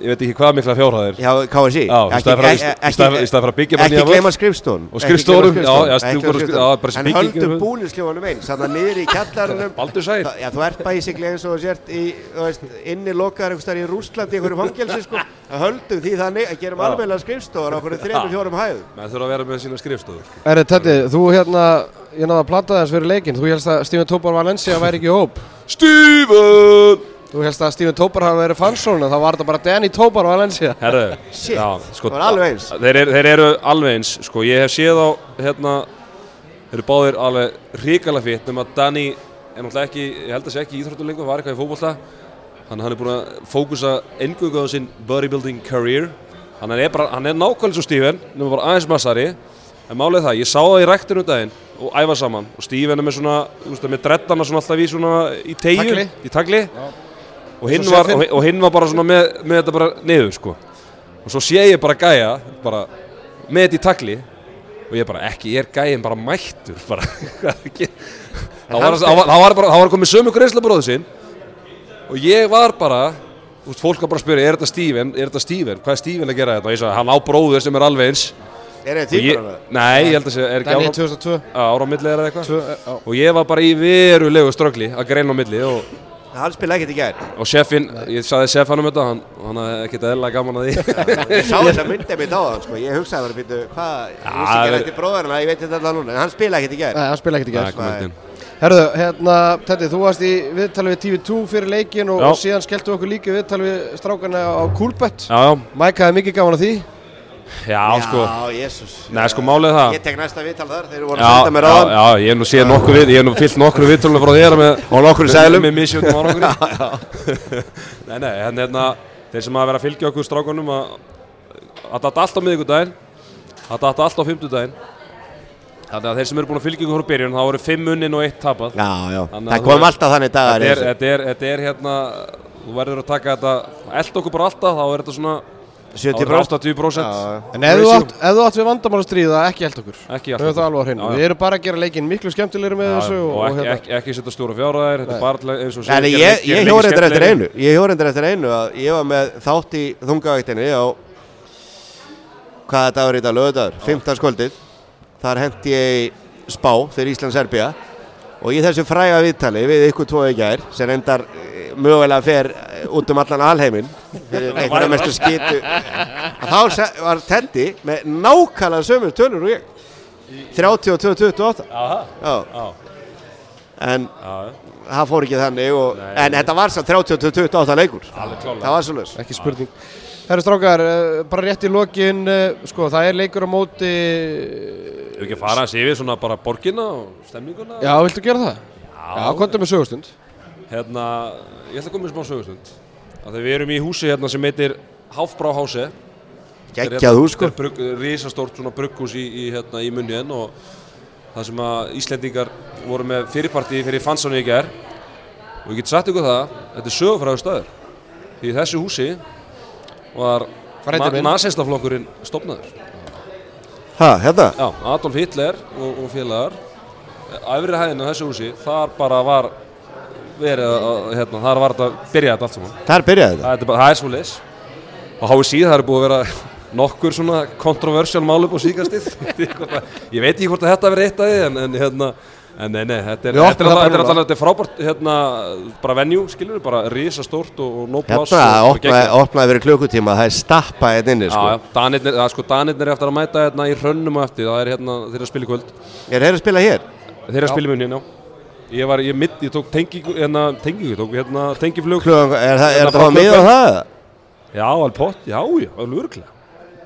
ég veit ekki hvað mikla fjárhæðir. Já, KSI Já, í staðinn fyrir að- byggja Ekki gleyma skrifstofun Og skrifstofum, já, já, stúkur og skrif- já, bara sem En er- búnisljóðanum eins Þannig að niður í kjallarunum Baldur sæl. Já, þú ert basically eins og þú sért í, þú veist, inni lokaðar einhvers staðar í Rússlandi í einhverju fangelsi, sko. Það höldum því þannig að gerum alveglega skrifstofar á okkur þrejum, fjórum hæðum. Menn þurfa að vera með sína skrifstofur. Erri Teddy, þú hérna, ég náða að planta þess fyrir leikinn, þú helst að Steven Tópar Valencia væri ekki hóp. Steven! Þú helst að Steven Tópar hafi verið fansónu, þá var þetta bara Danny Tópar Valencia. Herðu, Shit, já, sko, það var alveg eins. Þeir, er, þeir eru alveg eins, sko, ég hef séð á, hérna, þeir eru báðir alveg ríkala fitt, nema að Danny er náttúrulega ekki, ég held að sé ekki í íþróttulengu, var eitthvað í fótbolta, þannig að hann er búin að fókusa engungu á sinn bodybuilding career, hann er, bara, hann er nákvæmlega svo Steven, nema bara aðeins massari, en málið er það, ég sá það í ræktinu um daginn og æfa saman. Og Steven er með svona, þú veist, með dreddana svona alltaf í svona, í tegju, í tagli, og hinn, var, og, hinn var bara svona með, með þetta bara niður sko. Og svo sé ég bara gæja bara með þetta í tagli og ég bara ekki, ég er gæjin bara mættur bara er þá var, var komið sömu greiðslabróðu sinn. Og ég var bara þú veist, fólk var bara að spyrja, er þetta Steven, er þetta Steven? Hvað er Steven að gera þetta? Og ég sagði, hann á bróður sem er alveg eins. Er það tímur hana? nei, ég held að sé, er ekki ára, 2002. ára á milli eða eitthvað? Tvö, eh, á. og ég var bara í verulegu ströggli að greina á milli og, Hann spila ekkert í gær. og chefin, ég sagði chef hann um þetta hann, hann hafði ekkert eðla gaman að því Ég sá þess að myndið mitt á það, sko. Ég hugsaði bara, býtu, hvað, ég vissi ekki er- eftir bróðarna, ég veit þetta alltaf núna. En hann spila ekkert í gær. Nei, hann spila ekkert í inn. Herðu, hérna, Teddy, þú varst í viðtali við TV2 fyrir leikin og, Já. og síðan skelltu okkur líka í viðtali við strákarna á Coolbet. já, já, Mike hafði mikið gaman á því. Já, sko Já, jésús. Nei, sko, málið er það. Ég tek næsta viðtal þar, þeir voru að Já, senda mér já, á hann. já, ég hef nú séð nokkuð við, ég hef nú fyllt nokkru viðtölunum frá þér með Og nokkrum seðlum. með misjöndum árangri Nei, nei, en hérna þeir sem hafa verið að fylgja okkur strákunum að að datta allt á miðvikudaginn að datta allt á fimmtudaginn þannig að þeir sem eru búin að fylgja okkur frá byrjun þá voru fimm unnin og eitt tapað Já, já. Að Það kom er- alltaf þannig dagar. þetta er, þetta, er, þetta er hérna þú verður að taka þetta eld okkur bara alltaf þá er þetta svona er 70%. þetta 80% Já, En ef þú átt, við vandamál að stríða, ekki held okkur. ekki. Já, já. Við erum bara að gera leikin miklu skemmtilegri með Já, þessu og, og, ekki, hérna. ekki, ekki setja stóra fjárhæðir þetta er bara til- eins og En segir, ég, hjór leiki eftir einu Ég hjór eftir eftir einu að ég var með þátt í þungavæktinni á hvaða dagur í dag, lögudagur, 15. skvöldið þar hendi ég í spá fyrir Ísland-Serbia og í þessu fræga viðtali við ykkur tvo í gær sem endar eh, mögulega fer eh, út um allan alheiminn fyrir einhverja mestu skitu að þá var Tendi með nákvæmlega sömur tölur og ég 32-28 Aha, Já, já, en já, það fór ekki þannig og, Nei. en þetta var samt 32-28 leikur það var svo laus Ekki spurning. Herru strákar, eh, bara rétt í lokin, eh, sko, það er leikur á móti... Hefur ekki að fara að sé við svona bara borgina og stemninguna? Já, viltu gera það? Já, komdu með sögustund. Hérna, ég ætla að koma með smá sögustund. Þegar við erum í húsi hérna sem heitir Háfbrá Hási. geggjað hús sko Þetta er brugg- risastórt svona brugghús í, í, hérna, í munniðin og það sem að Íslendingar voru með fyrirparti fyrir fansanu í ger. Og ég get sagt ykkur það, þetta er sögufræður staður. Því í þessu húsi var nasistaflokkurinn stopnaður. ha, hérna, Já, Adolf Hitler og, og félagar Æfri hæðinu þessu húsi Þar bara var verið að, hérna, þar var þetta byrjaði þetta allt saman. Þar byrjaði þetta? Það er, bara, það er svo leis og HSI það er búið að vera nokkur svona kontroversial mál upp á síkastið ég veit ekki hvort að þetta verið eitt af því en, en hérna En nei, nei, þetta er, þetta er alltaf, þetta er alltaf, þetta er frábært, hérna, bara venue, skilur við, bara risastórt og, og no pláss hérna, og, og opnaði, verið klukkutíma það er stappað hérna inni sko. Já, Danirnir, það, sko, Danirnir er eftir að mæta hérna í hrönnum og eftir, það er hérna, þeir eru að spila í kvöld. er þeir að spila hér? Þeir eru að spila í munni, já. Ég var, ég mitt, ég tók tengingu, hérna, tengingu, tók hérna tengiflug. Klugan, er, það, er Hérna þetta frá að miða á það Já, alveg pott, já, já, alveg örglega.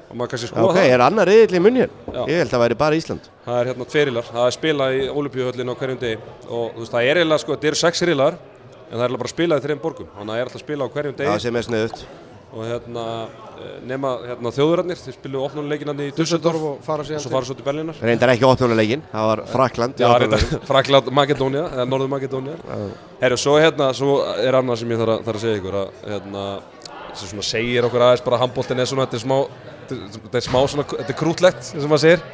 Og maður kannski skoða ok, það. er annar riðill í munn hér Já. ég held að það væri bara Ísland Það er hérna tverilar, það er spila í Olympiuhöllin á hverjum degi. Og þú veist, það er eiginlega, sko, þetta eru sex riðlar, en það er bara að spila í þreim borgum. Þannig að það er alltaf að spila á hverjum það degi. sem er sniðut Og hérna, eh, nema, hérna, þjóðurarnir, þeir spilu opnuleikinandi í Dusseldorf. og fara Og síðan svo fara svo til Berlínar. reyndar ekki opnuleikin, það var Frakland Já, opnunarleikinn. reynda, Frakland, Makedónia, eða Norður Makedónia. Herru, svo hérna, svo er annað sem ég þarf að, þarf að segja ykkur að, hérna, sem svona segir okkur aðeins bara handbóltin er svona, þetta er smá, þetta er smá svona, þetta er krútlegt, sem maður segir.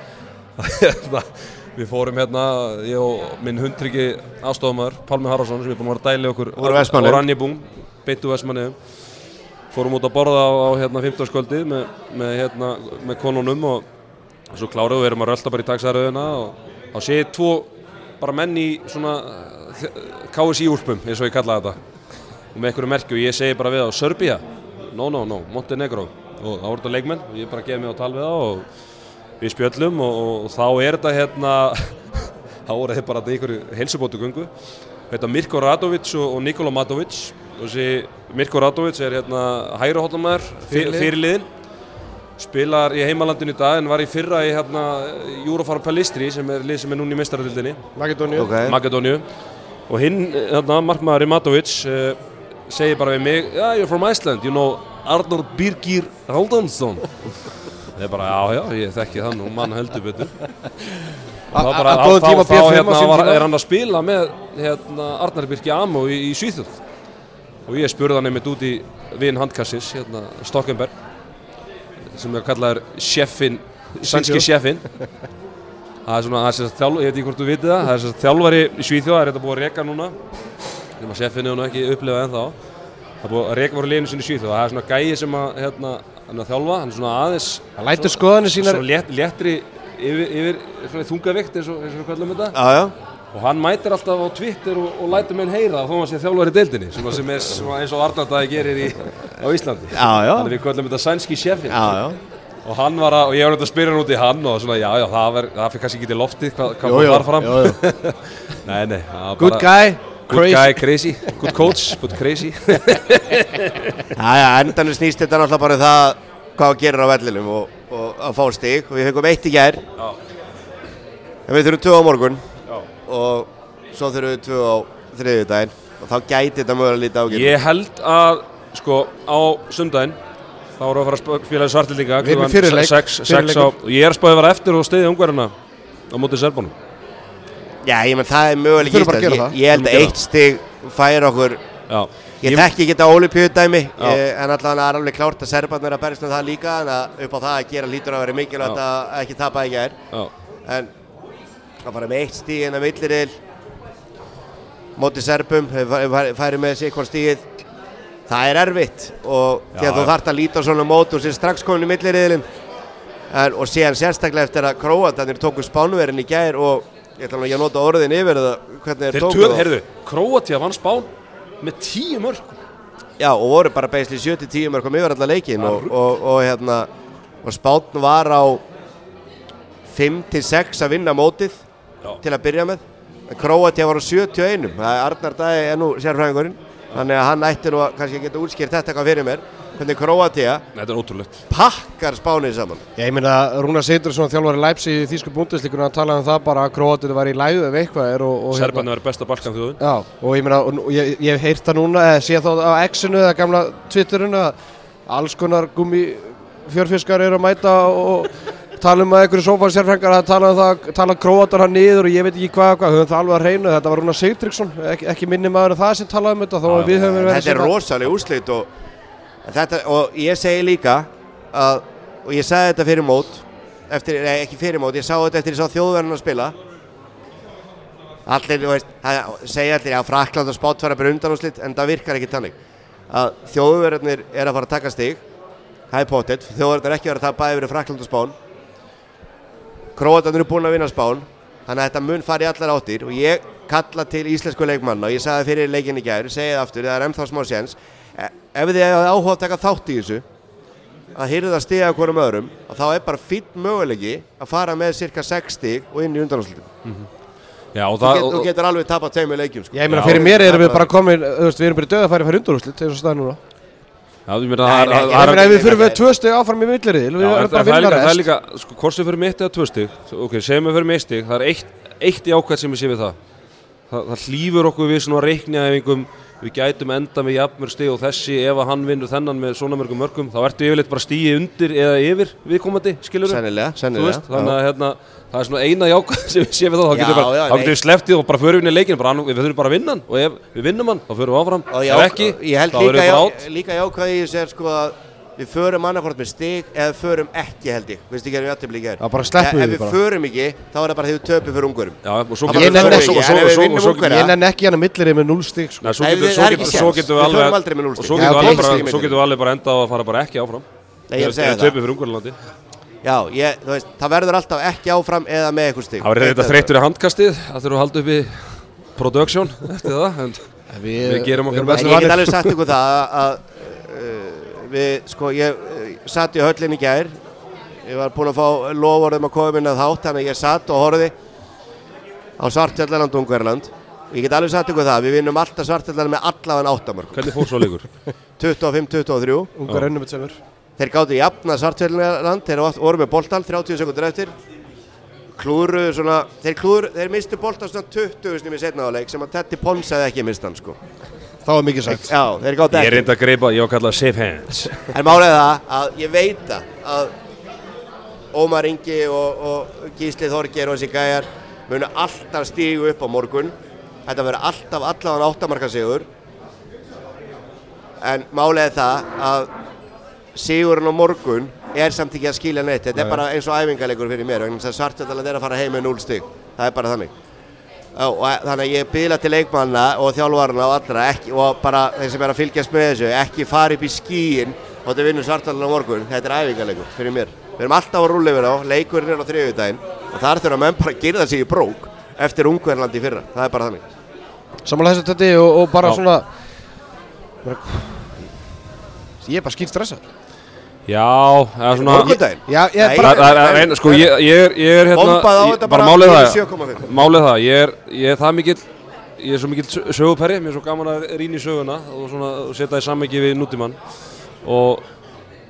Hérna, við fórum hérna, ég og minn hundryggi aðstofamæður, Pálmi Haraldsson, sem er búinn að vera dæli okkur á Rannibúm, beittu Vestmanniðum. Fórum út að borða á, á hérna 15. með, með, hérna, með konunum og svo kláruðu, við erum að rölda bara í taksaröðuna og þá sé ég tvo bara menn í svona KSI-úlpum, eins og ég kalla þetta. Og með einhverju merki og ég segi bara við þá Serbia, no no no, Montenegro. Og þá voru þetta leikmenn og ég bara geði mig á tal við þá og við spjöllum og, og þá er þetta hérna þá voru bara þetta í einhverju heilsubótu gungu þetta Mirko Radovic og, og Nikola Matovic og Mirko Radovic er hérna hægra hóttamæður Fyrirliði. fyrirliðin spilar í heimalandinu í dag en var í fyrra í hérna Eurofarm Palistri sem er lið sem er núna í mestaradildinni Makedóniu. ok, Makedóniu og hinn, hérna, markmaður Matovic uh, segir bara við mig yeah, you're from Iceland, you know Arnur Birgir Haldansson það er bara, já, já, ég þekki það nú mann heldur betur. A- þá a- bara, á góðum þá, tíma þá, B5 á hérna, er hann að spila með hérna, Arnar Birgir Amo í, í Svíþjóð og ég spurði hann einmitt út í vin handkassis, hérna, Stokkenberg sem er kallaður sjeffin, sænski sjeffin það er svona, það er sagt þjálf, ég veit ekki hvort þú vitið það, það er sagt þjálfari í Svíþjóð, það er þetta búið að reka núna. Sem að sjeffin hefur nú ekki upplifað ennþá. Það er búið að reka voru liðinu sinni í Svíþjóð. Það er svona gæi sem að, hérna, hann er að þjálfa hann er svona aðeins Það lætur skoðanir sínar. svona létt, léttri yfir, yfir svona þungavikt eins og, hann mætir alltaf á Twitter og, og lætur menn heyra þó að hann sé þjálfari í deildinni sem, sem er eins og Arnardagi gerir í, á Íslandi Já, já. þannig við kallum þetta sænski sjefin Já, já. og hann var að, og ég var náttúrulega að spyrja hann út í hann og svona, já, já, það, ver, það fyrir kannski ekki til loftið hvað, fór jú, þar fram nei, nei, það var Good bara- guy, good crazy. guy, crazy good coach, but crazy Já, já, endanum snýst þetta náttúrulega bara um það hvað það gerir á vellinum og, og að fá stig og við fengum eitt í Já. en við þurfum tvö á morgun. Og svo þurfum við tvö á þriðjudaginn og þá gæti þetta mögulega lítið ágjörn ég held að, sko, á sundaginn þá voru að fara að sp- spila í leik, fyrri leikur. og ég er að spáði að vera eftir og stiðja ungverðina á mótið Serbónum Já, ég menn það er mögulega ég, ég held að eitt stig fær okkur. Já, Ég þekki ekki þetta ólipjöðdæmi Já. en allan er alveg klárt að Serbarnir að berist um það líka en að upp á það að gera lítur að vera mikilvægt að ekki tapa ekki er já, en að fara með eitt stíð en að milliril móti Serbum færi, með sig hvort stíð það er erfitt og Já, því að þú já. þarft að líta á svona mót og sér strax komin í milliriðilin en, og síðan sérstaklega eftir að Króatarnir tóku spánverðin í gær og ég ætla að nota orðin yfir hvernig þeir tóku það. heyrðu, Króatia vann Spán með tíu mörg Já, og voru bara beisli 7-10 mörgum yfir alla leikin og, og, og hérna og Spátn var á 5-6 að vinna mótið Já. til að byrja með. En Króatía var á 71 það er Arnar Dæði er nú sérfræðingurinn. Þannig að hann ætti nú að kannski geta útskýrt þetta eitthvað fyrir mér. Hvernig er ótrúlegt. pakkar Spánið saman. Já, ég meina Rúnar Seydursson þjálfari Leipzig í Þýsku búndislíkunum að tala um það bara að Króatir var í læðu ef eitthvað er og, og Serbarni verður besta balkan þjóðun Já, og ég meina, og ég, ég hef heyrt það núna, eða sé þá á X-inu eða gamla Twitterinu að alls konar gummi fjörfiskar eru að mæta og tala um að einhverju sófansjárfengar að tala um það, tala króatar hann niður og ég veit ekki hvað, hvað, höfum það alveg að reyna, þetta var Rúnar Sigtryggsson, ekki, ekki minni maður en það sem talaði um þetta, þó að við höfum verið þetta er rosalega úrslit og, þetta, og ég segi líka að, og ég sagði þetta fyrir mót eftir, nei, ekki fyrir mót, ég sá þetta eftir ég sá þjóðverðin að spila. Allir, veist, það segja allir að Frakland og Spátt fara bara undan úrslit en það virkar ekki tannig að þjóðverðinir er að fara að taka stig er pottet, þjóðverðinir er ekki verið að tapa yfir Frakland og Spán Króatarnir eru búin að vinna Spán þannig að þetta mun fara í allar áttir og ég kalla til íslensku leikmanna og ég sagði það fyrir leikin í gær, segi það aftur, það er ennþá smá séns E- ef þið hefði áhuga að taka þátt í þessu að hýrða að stiga hverjum öðrum og þá er bara fýtt mögulegi að fara með cirka 6 stig og inn í undanáslutum Já, og þú, það, get, þú getur alveg tapað tveimur leikjum sko. Já, ég meina, Já, fyrir mér erum við það- bara komin, við erum bara döða að fara að fara undanúrslit, eins og staðan núna. já, ég meina, Nei, það er- það er- ef við fyrir við tvö steg áfram í Já, erum en bara það, að er vinna það er rest. sko, sem fyrir mitt eða tvö stig, ok, segjum við fyrir mitt stig, það er eitt, í ákvæð sem ég sé við það. það. Það hlýfur okkur við svona reiknjaæfingum, við gætum enda með jafnmörg stig og þessi, ef að hann vinnur þennan með svona mörgum mörgum, þá ertu yfirleitt bara stíði undir eða yfir viðkomandi, skilur sennilega, sennilega veist, þannig að hérna, það er svona eina jákvæð sem við séum við þá Já, getum við bara, þá sleftið og bara förum við inn í leikinu, bara, við þurfum bara að vinna hann og ef við vinnum hann, þá förum við áfram, ef ekki, ég þá líka, við bara átt. líka jákvæði þessu er sko að við förum annarkvort með stig eða förum ekki held ég Veistu ekki að við jættum líka Já, bara sleppum Ef því við bara. förum ekki, þá er það bara því við töpum fyrir ungurum Já, og svo Ég við, ekki, svo- og en svo- ef við vinnum og svo- Ungverja- Ég nenni ekki hann að millirið með 0 stig, sko. Nei, svo Nei, getum við- er Við við núll og stig. svo Já, getum við alveg fimm bara stig svo getum við alveg bara enda á að fara bara ekki áfram Nei, ég er að Ef við það. töpum fyrir Ungverjalandi Já, ég, þú veist, það verður alltaf ekki áfram eða með eitthvað stig Það var reynda þreyttur í handkastið það þurfum að halda upp í production eftir það en Við gerum okkar besta. Ég get alveg sagt ykkur það að, að uh, við, sko, ég uh, satt í höllin í gær ég var búinn að fá lofurðum að koma minna þátt þannig að ég satt og horfði á Svartfjallaland og Ungverland og ég get alveg sagt ykkur það, við vinnum alltaf Svartfjallaland með allavega áttamörk Hvernig fór svo leikur? 25-23 Ungar önnum eitt semur. Þeir gáttu jafna Svartfjallaland þeir voru með boltan 30 sekundur eftir klúruðu svona þeir, klúru, þeir mistu boltan svona 20 snum í setnaðuleik sem að Tetti Pons hefði ekki mist hann sko. Það var mikið sagt. Já, þeir gáttu Ég ekki. reynda að greipa, ég var að kalla það safe hands. En er það að ég veit að Ómar Ingi og, og Gísli Þorger og þessi gæjar munu alltaf stígu upp á morgun. Þetta verður alltaf allavega áttamarka sigur En er það að sigurinn á morgun er samt ekki að skilja neitt. Þetta er bara eins og æfingarleikur fyrir mér vegna þess að Svartfjallan er að fara heim með 0 stig. Það er bara þannig þannig að ég byrja til leikmanna og þjálfarna og allra ekki, og bara þeir sem er að fylgjast með þessu ekki fara upp í skíin og þetta vinnur svartalega á morgun. Þetta er æfingarleikur fyrir mér. Við erum alltaf rúla yfir á, leikurinn er á þriðjudaginn og þar þurfa menn bara að gera sig í brók eftir ungverðlandi fyrra, það er bara þannig. Samanlega þessu þetta og, og bara Já. svona Ég er bara skýrt stressað Já, eða svona morgundaginn Já, ég er bara Það það er ein, sko, ég, ég er, ég er hérna Bombað á þetta bara málið það 7,5. Málið það, ég er, ég er það mikill Ég er svo mikill sö- söguperri, mér er svo gaman að rýna í söguna og svona setja það í sammengi við nútímann. Og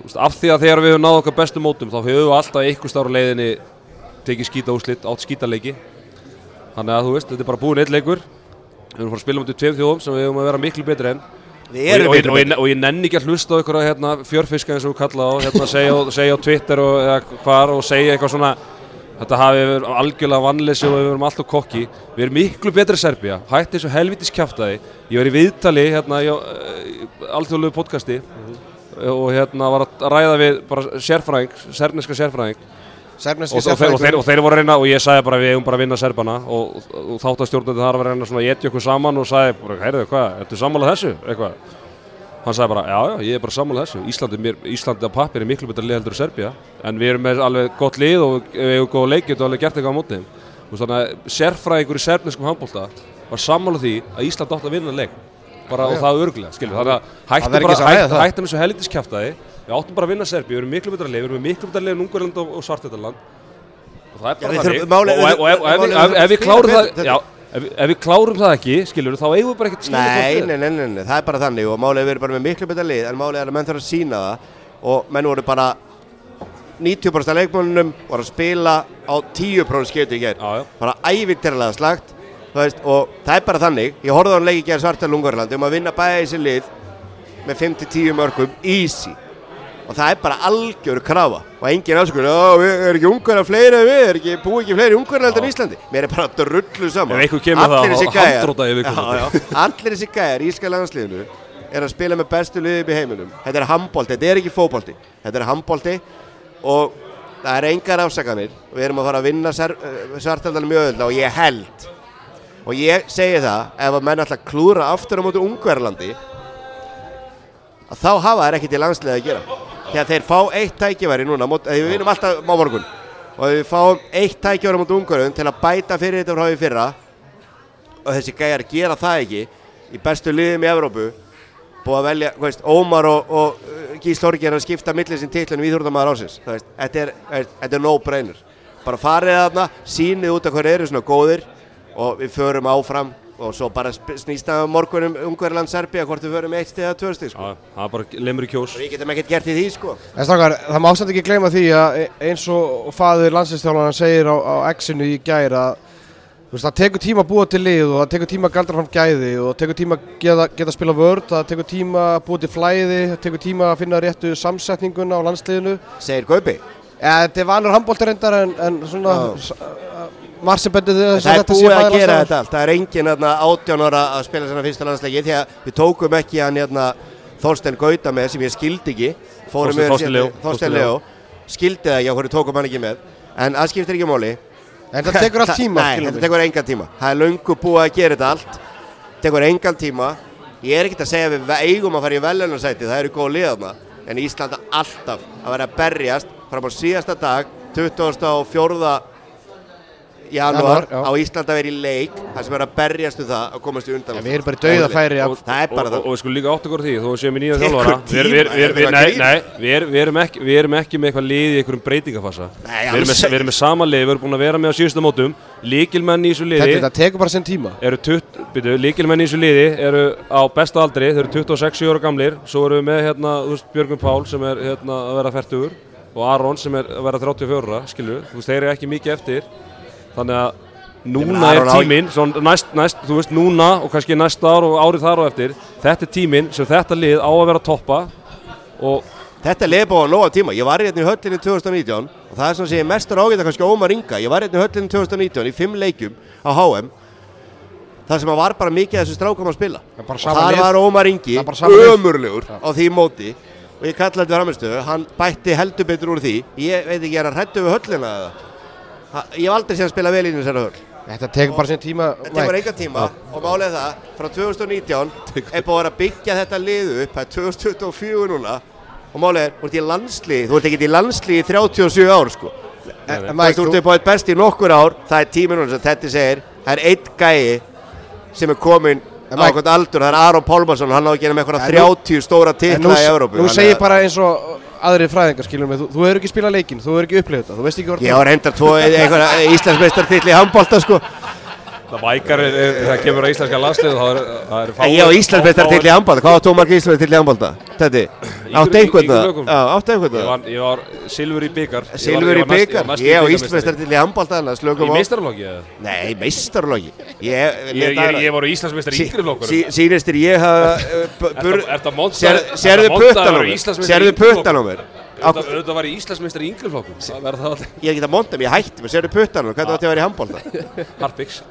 þú veist, af því að þegar við höfum náð okkar bestu mótum þá höfum við alltaf einhver stára leiðinni tekið skýta úslit, átt skýtaleiki þannig að þú veist, þetta er bara búin eitt leikur. Við erum fara að spila mútið tveim þjóðum sem við höfum að vera miklu betri enn og, og, og, og, og ég nenni ekki að hlusta á ykkur hérna, fjörfiska eins og kalla á hérna, segja, á- segja á Twitter og eða hvar og segja eitthvað svona. Þetta hafi verið algjörlega vannleysi og við erum alltaf kokki. Við erum miklu betri Serbia hætti þessu helvitis kjaftaði ég var í viðtali hérna í alþjóðlegu podcasti og hérna var að ræða við bara sérfræðing, serneska sérfræðing og, þeir, og, þeir, og þeir voru að reyna og ég sagði bara við eigum bara að vinna Serbana. Og, og, þáttastjórnandi þar var að reyna svona að etja okkur saman og sagði heyrðu, hvað, ertu sammálað þessu, eitthvað. Hann sagði bara, já, já, ég er bara sammálað þessu. Íslandi, Íslandi á pappir er miklu betur lið heldur en Serbia en við erum með alveg gott lið og við hefum góð leikið og alveg gert eitthvað á móti. Þeim. Þú veist, þannig að sérfræðingur í serbneskum handbólta var sammálað því að Ísland átt að vinna leik. Bara og það örglega, þannig að hættum þessu helvitis kjaftaði við áttum bara að vinna Serbi, við erum miklu betra leið við erum miklu betra leið en Ungverland og, Svartetaland og það er bara við málið- og, ef, við klárum það ef, ef við klárum það ekki, skilur þá eigum við bara ekkert Nei, nei, nei, nei, nei, það er bara þannig. Og málið er verið bara með miklu betra lið en málið er að menn þarf að sína það. Og menn voru bara 90% af leikmönnum voru að spila á 10% sketu í gerð bara ævikterlega slagt og það er bara þannig. Ég horfði á hann leik í gerð svartal Ungarland um að vinna bæði þessi lið með 5-10 mörgum easy og það er bara algjör krafa. Og engin ásökun, já, við er ekki ungarlega fleiri en við, er ekki, búið ekki fleiri ungarlega en Íslandi. Mér er bara drullu saman Allir þessir þá gæjar- allir þessi gæjar í Íska landsliðinu er að spila með bestu liðum í heiminum. Þetta er handbólti, þetta er ekki fótbólti þetta er handbólti og það er engar afsakanir. Við erum að fara að vinna svartaldan mjög öll og ég held og ég segi það ef að menn alltaf klúra aftur á móti Ungverlandi að þá hafa þær ekkert í landsliði að gera þegar þeir fá eitt tækifæri núna þegar við vinnum alltaf á morgun. Og við fáum eitt tækifæri á móti Ungverlum til að bæta fyrir þetta frá því fyrra. Og þessi gæjar gera það ekki í bestu liðum í Evrópu. Búið að velja, veist, Ómar og, og uh, Gís Þorgi er að skipta millir sin titlunum í Íþróttamæður ásins, þetta er, þetta er no-brainer, bara farið þarna sýnið út af hverju eru svona góðir og við förum áfram og svo bara snýst það um morgunum Ungverland Serbia hvort við förum eitt eða tvö stið sko. Já, það er bara lemur í kjós og við getum ekkert gert í því sko En strákar, það má samt ekki gleyma því að e- eins og faður landslistjálfarnar segir á, á X-inu í gær að þú veist, það tekur tíma að búa til lið og það tekur tíma að galdra fram gæði og það tekur tíma að geta, geta að spila vörd, það tekur tíma að búa til flæði, það tekur tíma að finna réttu samsetninguna á landsliðinu. segir Gaupi Ja, þetta er vanur handbóltarendar en, en svona margir bendur þess það að þetta sé að faðir gera þetta allt. Það er engin 18 ára að spila svona fyrsta landsleiki því að við tókum ekki hann hérna, Þorstein Gauta með sem ég skildi ekki. Þorstein Leó. Skildi það ekki á hverju tókum hann ekki með. En það skiptir ekki máli. En það tekur allt tíma, Nei, mig. tekur engan tíma. Það er löngu búið að gera þetta allt. Tekur engan tíma. Ég er ekkert að segja að við eigum að fara í velunarsæti það eru góð liðarna en Ísland er alltaf að vera að berjast fram á síðasta dag 24. janúar Janúar, já. á Ísland að vera í leik það sem er að berjast um það að komast í undan En við erum bara í dauðafæri af og, Það er bara og, það. og, og við skulum líka átt okkur því þó við séum í nýja Tekur þjálfara. við, erum- við, við, er við, að við, við, ekki, við erum ekki með eitthvað lið í einhverjum breytingafasa. Nei, við, erum með, við erum með sama lið, við erum búin að vera með á síðustu mótum. Líkilmenn í þessu liði þetta tekur bara sinn tíma. eru 20, byrju, líkilmenn í þessu liði eru á besta aldri, þeir eru 26 ára gamlir. Svo erum við með hérna, Björgum Pál sem er hérna, að vera 40 og Aron sem er að vera 34 skilju, þú veist, þeir eru ekki mikið eftir þannig að núna er á- tíminn næst, næst, þú veist, núna og kannski næsta ár og árið þar og eftir þetta er tíminn sem þetta lið á að vera að toppa og Þetta er leifbá að nóga tíma. Ég var hérna í höllinni 2019 og það er svona sem ég mestur ágæta kannski Ómar Inga. Ég var hérna í höllinni 2019 í fimm leikjum á HM þar sem að var bara mikið af þessu strákum að spila. Það bara Og sama þar var Ómar Ingi Það bara sama lið. ömurlegur á því móti og ég kallaði þetta framistöðu. Hann bætti heldur betur úr því. Ég veit ekki, er hann hrættu við höllina eða? Ha- Ég hef aldrei séð hann spila vel inn í þessari höll. Þetta tekur bara sinn tíma. Þetta tekur enga tíma og er það, frá 2019 er búið að vera að byggja þetta liðu upp, það er 2024 núna og er, þú ert í landslið, þú ert ekki í landslið í 37 ár sko. En, Þú Mike, þú ert upp á eitt best í nokkur ár, það er tíminn núna sem Tetti segir, það er eitt gæi sem er kominn En á okkur aldur, það er Aron Pálmarsson, hann á að gera með eitthvað En nú- 30 stóra nú, í Evrópu. nú segir að- bara eins og aðrir fræðingar skilur mig, þú, þú hefur ekki spilað leikinn, þú hefur ekki upplifið þetta, þú veist ekki hvort Ég var reyndar tvo einhverja Íslandsmeistartill í handbólta sko. Það vækar það kemur á íslenska landslið það er, það er En ég á Íslandsmeistartill í handbólta, hvað átt þú margir Íslandsmeistartill í handbólta? Tetti, áttu einhvern Yngri það? áttu einhvern ég það? ég var silfur í byggar Silfur í byggar, ég á Íslandsmeistartill í handbólta þannig að í meistarflokki eða? Nei, meistarlogi Ég, var á Íslandsmeistar í yngri flokkur Sýnistir ég hafa það Sér- mér? Mér? Á- Þetta var í Íslandsmeistar í yngri flokkum Það verður það allir Ég er ekki að monta mig, ég hætti mig, sérðu puttan á mér? Hvernig átti ég að vera í handbólta? Harpiks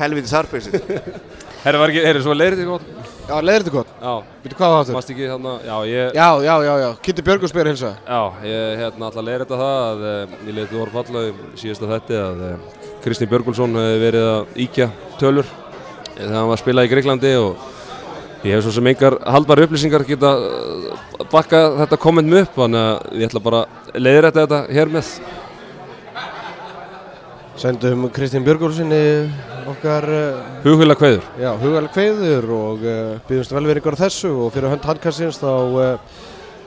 Helvitis harpingsin Herri, var ekki, herri, svo leiðir þetta gott? Já, leiðir þetta gott, Já, veitu hvað það? Áttur? mást ekki þarna Já, ég Já, já, já, já, Kitty Björgum spyrir hilsa Já, ég hérna alltaf leiðir þetta það að eh, ég leiði þú voru falla í síðasta þetti að eh, Kristinn Björgulsson hefði verið að íkja tölur þegar hann var að spila í Greiklandi og ég hef svo sem engar haldbara upplýsingar geta eh, bakka þetta komment mig upp þannig að ég ætla bara að leiðir þetta hér með. Sendum Kristinn Björgum sinni okkar uh, Hughulega kveður. já, hugalega kveður og uh, byggjumst velveringar á þessu og fyrir hönd handkastins þá uh,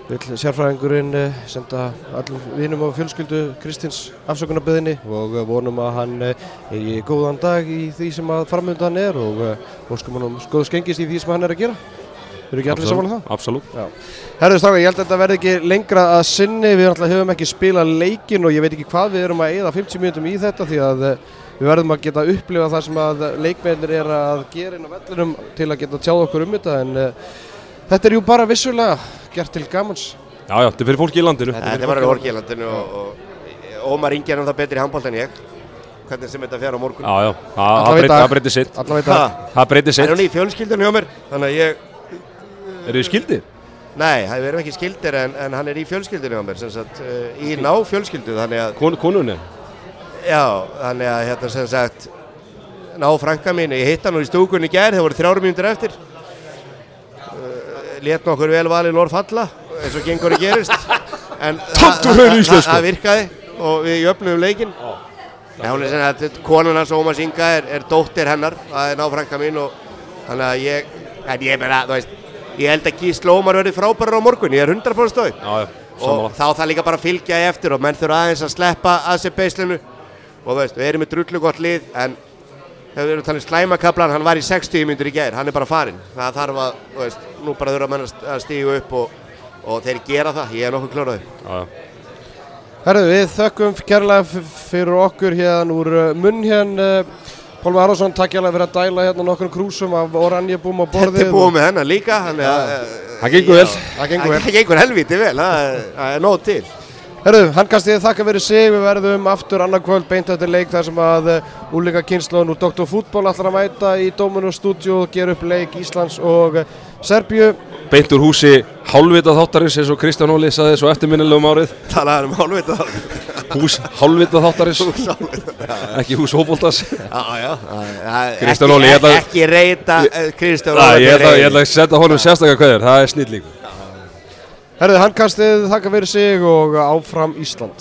vil sérfræðingurinn senda allum vinum og fjölskyldu Kristins afsökunarbyðinni og vonum að hann eigi góðan dag í því sem að framöndan er og óskum hann um skoðu skengist í því sem hann er að gera. Eru ekki allir saman það? Absolutt. Herðu stráka, ég held að þetta verði ekki lengra að sinni, við náttúrulega höfum ekki spilað leikin og ég veit ekki hvað við erum að eyða 50 mínútum í þetta því að eh, við verðum að geta upplifa það sem að leikmennir er að gera inn á vellinum til að geta tjáð okkur um þetta en uh, þetta er jú bara vissulega gert til gamans. Já, já, þetta er fyrir fólki í landinu. Þetta er bara orkið í landinu og, og Ómar Ingi er um það betri í handbólt en ég hvernig sem þetta fer á morgun Já, já, það- Alla það veit breyti- að- það breyti sitt. Það sitt. er hún í fjölskyldunni hjá mér þannig að ég, Eru þið skildir? nei, það erum ekki skildir en, en hann er í fjölskyldunni hjá mér sem sagt, uh, í ná fjölskyldu þannig að, Kon, konunni? Já, þannig að hérna sem sagt ná frænka mín, ég hitt hann nú í stúkunni í gær, það voru þrjárum mínútur eftir. Uh, létt nokkur vel valið lór falla eins og gengur að gerist. En það- virkaði og við jöfnum leikinn. Já, hún er sem að konan hans Ómars Inga er, er dóttir hennar, það er náfrænka mín og þannig að ég, en ég meina, þú veist, ég held að Gísli Ómar verði frábærar á morgun, ég er 100% stóð Já, já, og þá það líka bara fylgja í eftir og menn þurfa aðeins að sleppa að sér beislinu og veist, við erum með drullu gott lið en þegar við erum talið slæmakablan, hann var í 60 myndur í gær, hann er bara farinn það þarf að, veist, nú bara þurfa menn að st- að stígu upp og, og þeir gera það, ég er nokkuð klóraði herðu við þökkum kærlega fyrir okkur hérna úr uh, munn hérna. Pálmi Arvarsson, takk hjá fyrir að dæla hérna nokkur krúsum af oranjabúm á borðið. Þetta er búið með hennar líka, þannig að Það gengur vel. Það gengur vel. Það gengur helviti vel, það er- það er nóg til Herðu, handkastið þakka fyrir sig, við verðum aftur annarkvöld beint eftir leik þar sem að úlíka kynnslóðun úr Dr. Fútból ætlar að mæta í Dominus stúdíu og gera upp leik Íslands og eh, Serbíu. Beint úr húsi hálfvitað þáttarins eins og Kristján Óli saði svo eftirminnilegum árið. Talaði um hálfvita Hús hálfvitað þáttarins. Ekki hús hópoltas. Já, já það- Kristján Óli, ég ætla- Ekki reyta eh, Kristján Já, Óli ég ætla ég ætla að er. Herðu, handkastið þakka fyrir sig og áfram Ísland.